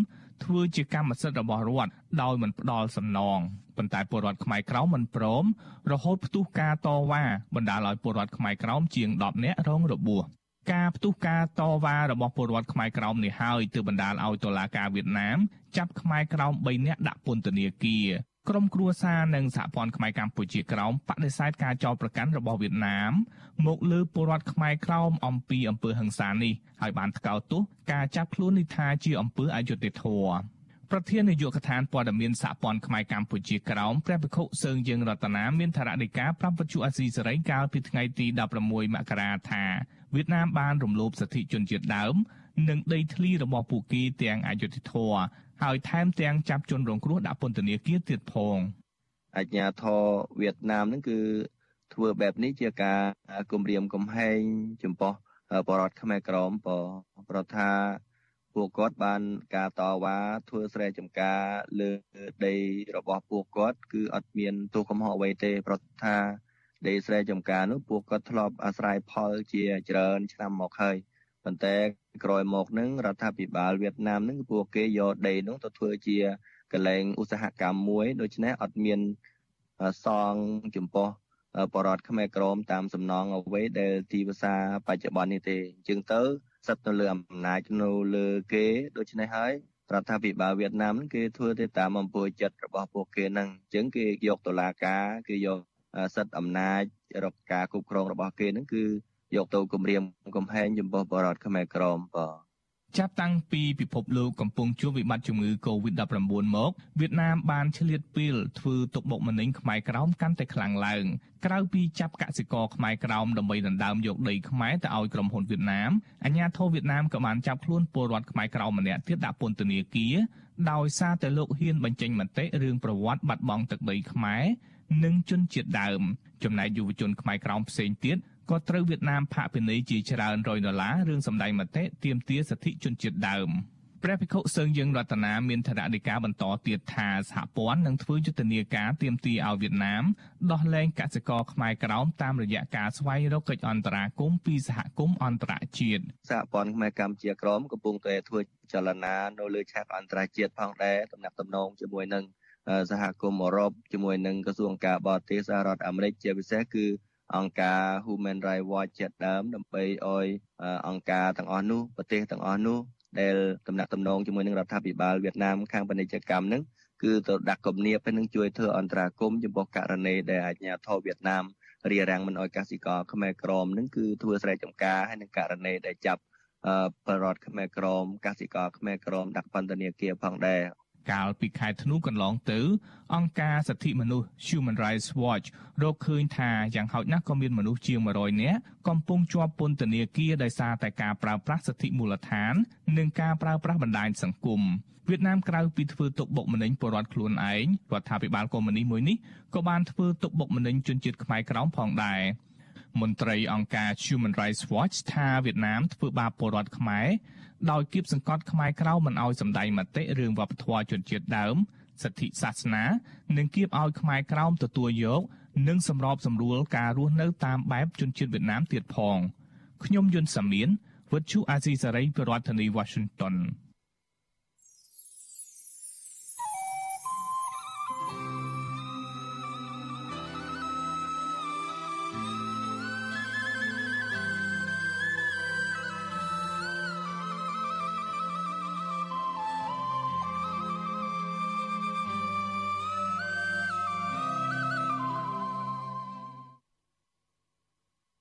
ធ្វើជាកម្មសិទ្ធិរបស់រដ្ឋដោយមិនផ្ដល់សំណងប៉ុន្តែពលរដ្ឋខ្មែរក្រោមមិនព្រមរហូតផ្ទុះការតវ៉ាបណ្ដាលឲ្យពលរដ្ឋខ្មែរក្រោមជាង10នាក់រងរបួសការផ្ទុះការតវ៉ារបស់ពលរដ្ឋខ្មែរក្រោមនេះហើយទើបបណ្ដាលឲ្យតុលាការវៀតណាមចាប់ខ្មែរក្រោម3នាក់ដាក់ពន្ធនាគារ ក្រមគ្រួសារនិងសហព័ន្ធខ្មែរកម្ពុជាក្រោមបដិសេធការចោទប្រកាន់របស់វៀតណាមមកលើពលរដ្ឋខ្មែរក្រោមអំពីអំពើហិង្សានេះហើយបានថ្កោលទោសការចាប់ខ្លួននេះថាជាអំពើអយុត្តិធម៌ប្រធាននាយកដ្ឋានព័ត៌មានសហព័ន្ធខ្មែរកម្ពុជាក្រោមព្រះភិក្ខុសើងយើងរតនាមានថារដីកាប្រាប់វិទ្យុអាស៊ីសេរីកាលពីថ្ងៃទី16មករាថាវៀតណាមបានរំលោភសិទ្ធិជនជាតិដើម និងដីធ្លីរបស់ពួកគេទាំងអយុត្តិធម៌ ហើយថែមទាំងចាប់ជនរងគ្រោះដាក់ពន្ធនាគារទៀតផងអញ្ញាធរវៀតណាមហ្នឹងគឺធ្វើបែបនេះជាការគម្រាមកំហែងចំពោះបរតខ្មែរក្រមប្រថាពួកគាត់បានការតវ៉ាធ្វើស្រែចម្ការលើដីរបស់ពួកគាត់ គឺអត់មានទោសកំហុសអ្វីទេ ប្រថាដីស្រែចម្ការនោះពួកគាត់ធ្លាប់អាស្រ័យផលជាច្រើនឆ្នាំមកហើយ ប៉ុន្តែក្រោយមកនឹងរដ្ឋាភិបាលវៀតណាមនឹងពួកគេយកដីនោះទៅធ្វើជាកលែងឧស្សាហកម្មមួយដូច្នេះអត់មានសងចំពោះបរដ្ឋខ្មែរក្រមតាមសំណងអ្វីដែលទីភាសាបច្ចុប្បន្ននេះទេអញ្ចឹងទៅសិតនៅលើអំណាចនៅលើគេដូច្នេះហើយរដ្ឋាភិបាលវៀតណាមគេធ្វើទៅតាមអំពើចិត្តរបស់ពួកគេហ្នឹងអញ្ចឹងគេយកតុលាការគេយកសិទ្ធិអំណាចរកការគ្រប់គ្រងរបស់គេហ្នឹងគឺ យកទៅគម្រាមកំហែងចំពោះបរដ្ឋខ្មែរក្រមបាទចាប់តាំងពីពិភពលោកកំពុងជួបវិបត្តិជំងឺ Covid-19 មកវៀតណាមបានឆ្លៀតពេលធ្វើទុកបុកម្នេញខ្មែរក្រោមកាន់តែខ្លាំងឡើងក្រៅពីចាប់កសិករខ្មែរក្រោមដើម្បីដណ្ដើមយកដីខ្មែរទៅឲ្យក្រុមហ៊ុនវៀតណាមអាជ្ញាធរវៀតណាមក៏បានចាប់ខ្លួនពលរដ្ឋខ្មែរក្រោមម្នាក់ទៀតដាក់ពន្ធនាគារដោយសារតែលោកហ៊ានបញ្ចេញមតិរឿងប្រវត្តិបាត់បង់ទឹកដីខ្មែរនិងជនជាតិដើមចំណែកយុវជនខ្មែរក្រោមផ្សេងទៀត ក៏ត្រូវវៀតណាមផាកពិន័យជាច្រើនរយដុល្លាររឿងសម្ដែងមតិទាមទារសិទ្ធិជនជាតិដើមព្រះភិក្ខុសឹងយើងរតនាមានថរណីការបន្តទៀតថាសហព័ន្ធនឹងធ្វើយុទ្ធនាការទាមទារឲ្យវៀតណាមដោះលែងកសិករខ្មែរក្រោមតាមរយៈការស្វែងរកកិច្ចអន្តរាគមន៍ពីសហគមន៍អន្តរជាតិសហព័ន្ធខ្មែរកម្ពុជាក្រមកំពុងតែធ្វើចលនានៅលើឆាកអន្តរជាតិផងដែរតំណាក់តំណងជាមួយនឹងសហគមន៍អឺរ៉ុបជាមួយនឹងក្រសួងការបរទេសសហរដ្ឋអាមេរិកជាពិសេសគឺ អង្គការ Human Rights Watch ជាដើមដើម្បីឲ្យអង្គការទាំងអស់នោះប្រទេសទាំងអស់នោះដែលតំណាក់តំណងជាមួយនឹងរដ្ឋាភិបាលវៀតណាមខាងពាណិជ្ជកម្មហ្នឹងគឺទៅដាក់គំនាបហើយនឹងជួយធ្វើអន្តរាគមន៍ចំពោះករណីដែលអាជ្ញាធរវៀតណាមរារាំងមិនឲ្យកសិករខ្មែរក្រមហ្នឹងគឺធ្វើស្រែចម្ការហើយនឹងករណីដែលចាប់បរដ្ឋខ្មែរក្រមកសិករខ្មែរក្រមដាក់ពន្ធនាគារផងដែរ កាលពីខែធ្នូកន្លងទៅ អង្គការសិទ្ធិមនុស្ស Human Rights Watch រកឃើញថាយ៉ាងហោចណាស់ក៏មានមនុស្សជាង100នាក់កំពុងជាប់ពន្ធនាគារដោយសារតែការប្រើប្រាស់សិទ្ធិមូលដ្ឋាន និងការប្រើប្រាស់បណ្ដាញសង្គមវៀតណាមក្រៅពីធ្វើទុកបុកម្នេញពលរដ្ឋខ្លួនឯងរដ្ឋាភិបាលកុម្មុយនីសមួយនេះក៏បានធ្វើទុកបុកម្នេញជនជាតិខ្មែរក្រោមផងដែរ មន្ត្រីអង្គការ Human Rights Watch ថាវៀតណាមធ្វើបាបពលរដ្ឋខ្មែរដោយគៀបសង្កត់ខ្មែរក្រៅមិនអោយសម្ដែងមតិរឿងវប្បធម៌ជនជាតិដើមសិទ្ធិសាសនា និងគៀបឲ្យខ្មែរក្រោមទទួលយក និងសម្របសម្រួលការរស់នៅតាមបែបជនជាតិវៀតណាមទៀតផងខ្ញុំយុនសាមៀនវិទ្យុអាស៊ីសេរីប្រធានាធិបតី Washington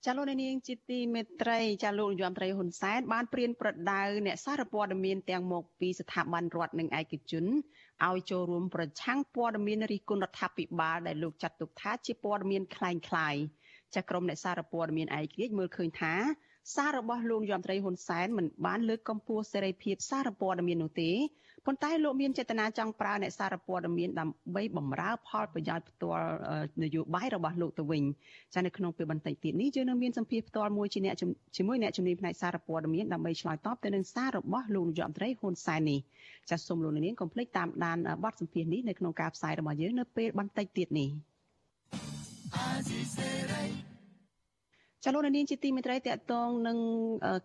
ចាលោកនាងជាទីមេត្រីចាលោកនាយរដ្ឋមន្ត្រីហ៊ុនសែនបានព្រៀនប្រដៅអ្នកសារព័ត៌មានទាំងមកពីស្ថាប័នរដ្ឋនិងឯកជនឲ្យចូលរួមប្រឆាំងព័ត៌មានរិះគន់រដ្ឋាភិបាលដែលលោកចាត់ទុកថាជាព័ត៌មានคล้ายៗចាក្រុមអ្នកសារព័ត៌មានឯករាជ្យមើលឃើញថា សាររបស់លោកនាយរដ្ឋមន្ត្រីហ៊ុនសែនមិនបានលើកកម្ពស់សេរីភាពសារព័ត៌មាននោះទេប៉ុន្តែលោកមានចេតនាចង់ប្រើអ្នកសារព័ត៌មានដើម្បីបម្រើផលប្រយោជន៍ផ្ទាល់នយោបាយរបស់លោកទៅវិញចានៅក្នុងពេលបន្តិចទៀតនេះយើងនឹងមានសម្ភារផ្ទាល់មួយជាអ្នកជាមួយអ្នកជំនាញផ្នែកសារព័ត៌មានដើម្បីឆ្លើយតបទៅនឹងសាររបស់លោកនាយករដ្ឋមន្ត្រីហ៊ុនសែននេះចាសូមលោកនាងកុំភ្លេចតាមដានបទសម្ភារនេះនៅក្នុងការផ្សាយរបស់យើងនៅពេលបន្តិចទៀតនេះ ចលនានាងជាទីមេត្រីតកតងនឹង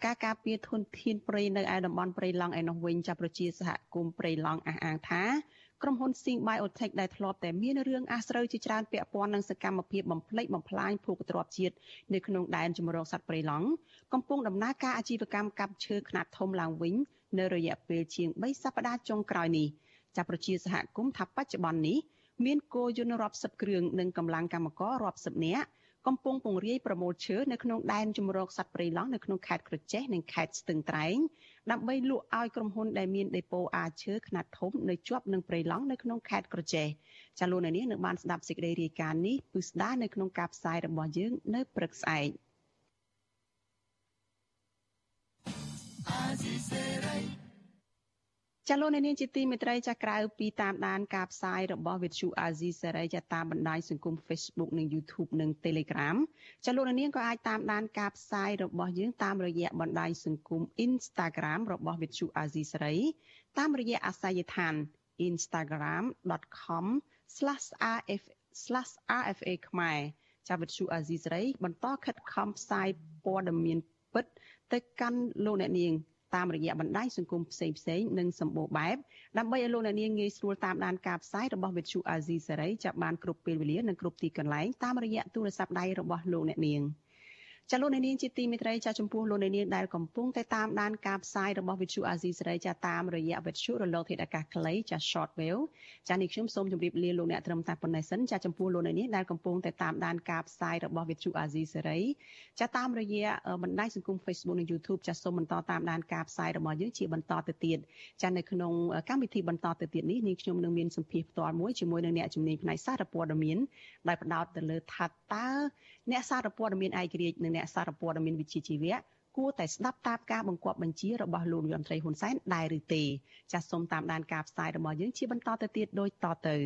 ការការពារធនធានព្រៃនៅឯតំបន់ព្រៃឡង់ឯនោះវិញចាប់ប្រជាសហគមន៍ព្រៃឡង់អះអាងថាក្រុមហ៊ុន Sing Biotech ដែលធ្លាប់តែមានរឿងអាស្រូវជាច្រើនពាក់ព័ន្ធនឹងសកម្មភាពបំផ្លិចបំផ្លាញភូមិទ្របជាតិនៅក្នុងដែនជំរកសត្វព្រៃឡង់កំពុងដំណើរការអាជីវកម្មកាប់ឈើខ្នាតធំឡើងវិញនៅរយៈពេលជាង3សប្តាហ៍ចុងក្រោយនេះចាប់ប្រជាសហគមន៍ថាបច្ចុប្បន្ននេះមានគោយន្តរាប់សិបគ្រឿងនិងកម្លាំងកម្មកររាប់សិបនាក់ កំពុងពង្រាយប្រមូលឈើនៅក្នុងដែនជំរកសត្វព្រៃឡង់នៅក្នុងខេត្តក្រចេះនិងខេត្តស្ទឹងត្រែងដើម្បីលក់ឲ្យក្រុមហ៊ុនដែលមានដេប៉ូអាឈើខ្នាតធំនៅជាប់នឹងព្រៃឡង់នៅក្នុងខេត្តក្រចេះចាលោកនាងនឹងបានស្ដាប់សេចក្តីរាយការណ៍នេះពិស្ដានៅក្នុងការផ្សាយរបស់យើងនៅព្រឹកស្អែកអាស៊ីសេរី ចាលោកនាងជាទីមេត្រីចាក្រៅពីតាមដានការផ្សាយរបស់វិទ្យុអាស៊ីសេរីចាតាមបណ្ដាញសង្គម Facebook និង YouTube និង Telegram ចាលោកនាងក៏អាចតាមដានការផ្សាយរបស់យើងតាមរយៈបណ្ដាញសង្គម Instagram របស់វិទ្យុអាស៊ីសេរីតាមរយៈអាសយដ្ឋាន instagram.com/rf/rfa ខ្មែរចាវិទ្យុអាស៊ីសេរីបន្តខិតខំផ្សាយព័ត៌មានពិតទៅកាន់លោកអ្នកនាង តាមរយៈបណ្ដាញសង្គមផ្សេងផ្សេងនិងសម្បូរបែបដើម្បីឲ្យលោកអ្នកនាងងាយស្រួលតាមដានការផ្សាយរបស់វិទ្យុអាស៊ីសេរីចាប់បានគ្រប់ពេលវេលានិងគ្រប់ទីកន្លែងតាមរយៈទូរស័ព្ទដៃរបស់លោកអ្នកនាង។ ចាលោកនាងជាទីមេត្រីចាចំពោះលោកនាងដែលកំពុងតែតាមដានការផ្សាយរបស់វិទ្យុអាស៊ីសេរីចាតាមរយៈវិទ្យុរលកធាតុអាកាសខ្លីចា short wave ចានេះខ្ញុំសូមជម្រាបលាលោកអ្នកត្រឹមតែប៉ុណ្ណេះសិនចាចំពោះលោកនាងដែលកំពុងតែតាមដានការផ្សាយរបស់វិទ្យុអាស៊ីសេរីចាតាមរយៈបណ្ដាញសង្គម Facebook និង YouTube ចាសូមបន្តតាមដានការផ្សាយរបស់យើងជាបន្តទៅទៀតចានៅក្នុងកម្មវិធីបន្តទៅទៀតនេះនាងខ្ញុំនឹងមានសម្ភារផ្ទាល់មួយជាមួយនឹងអ្នកជំនាញផ្នែកសារព័ត៌មានដែលផ្ដោតទៅលើថាតើ អ្នកសារព័ត៌មានឯករាជ្យនិងអ្នកសារព័ត៌មានវិជ្ជាជីវៈគួរតែស្ដាប់តាមការបង្គាប់បញ្ជារបស់លោកនាយរដ្ឋមន្ត្រីហ៊ុនសែនដែរឬទេចាសសូមតាមដានការផ្សាយរបស់យើងជាបន្តទៅទៀតដូចតទៅ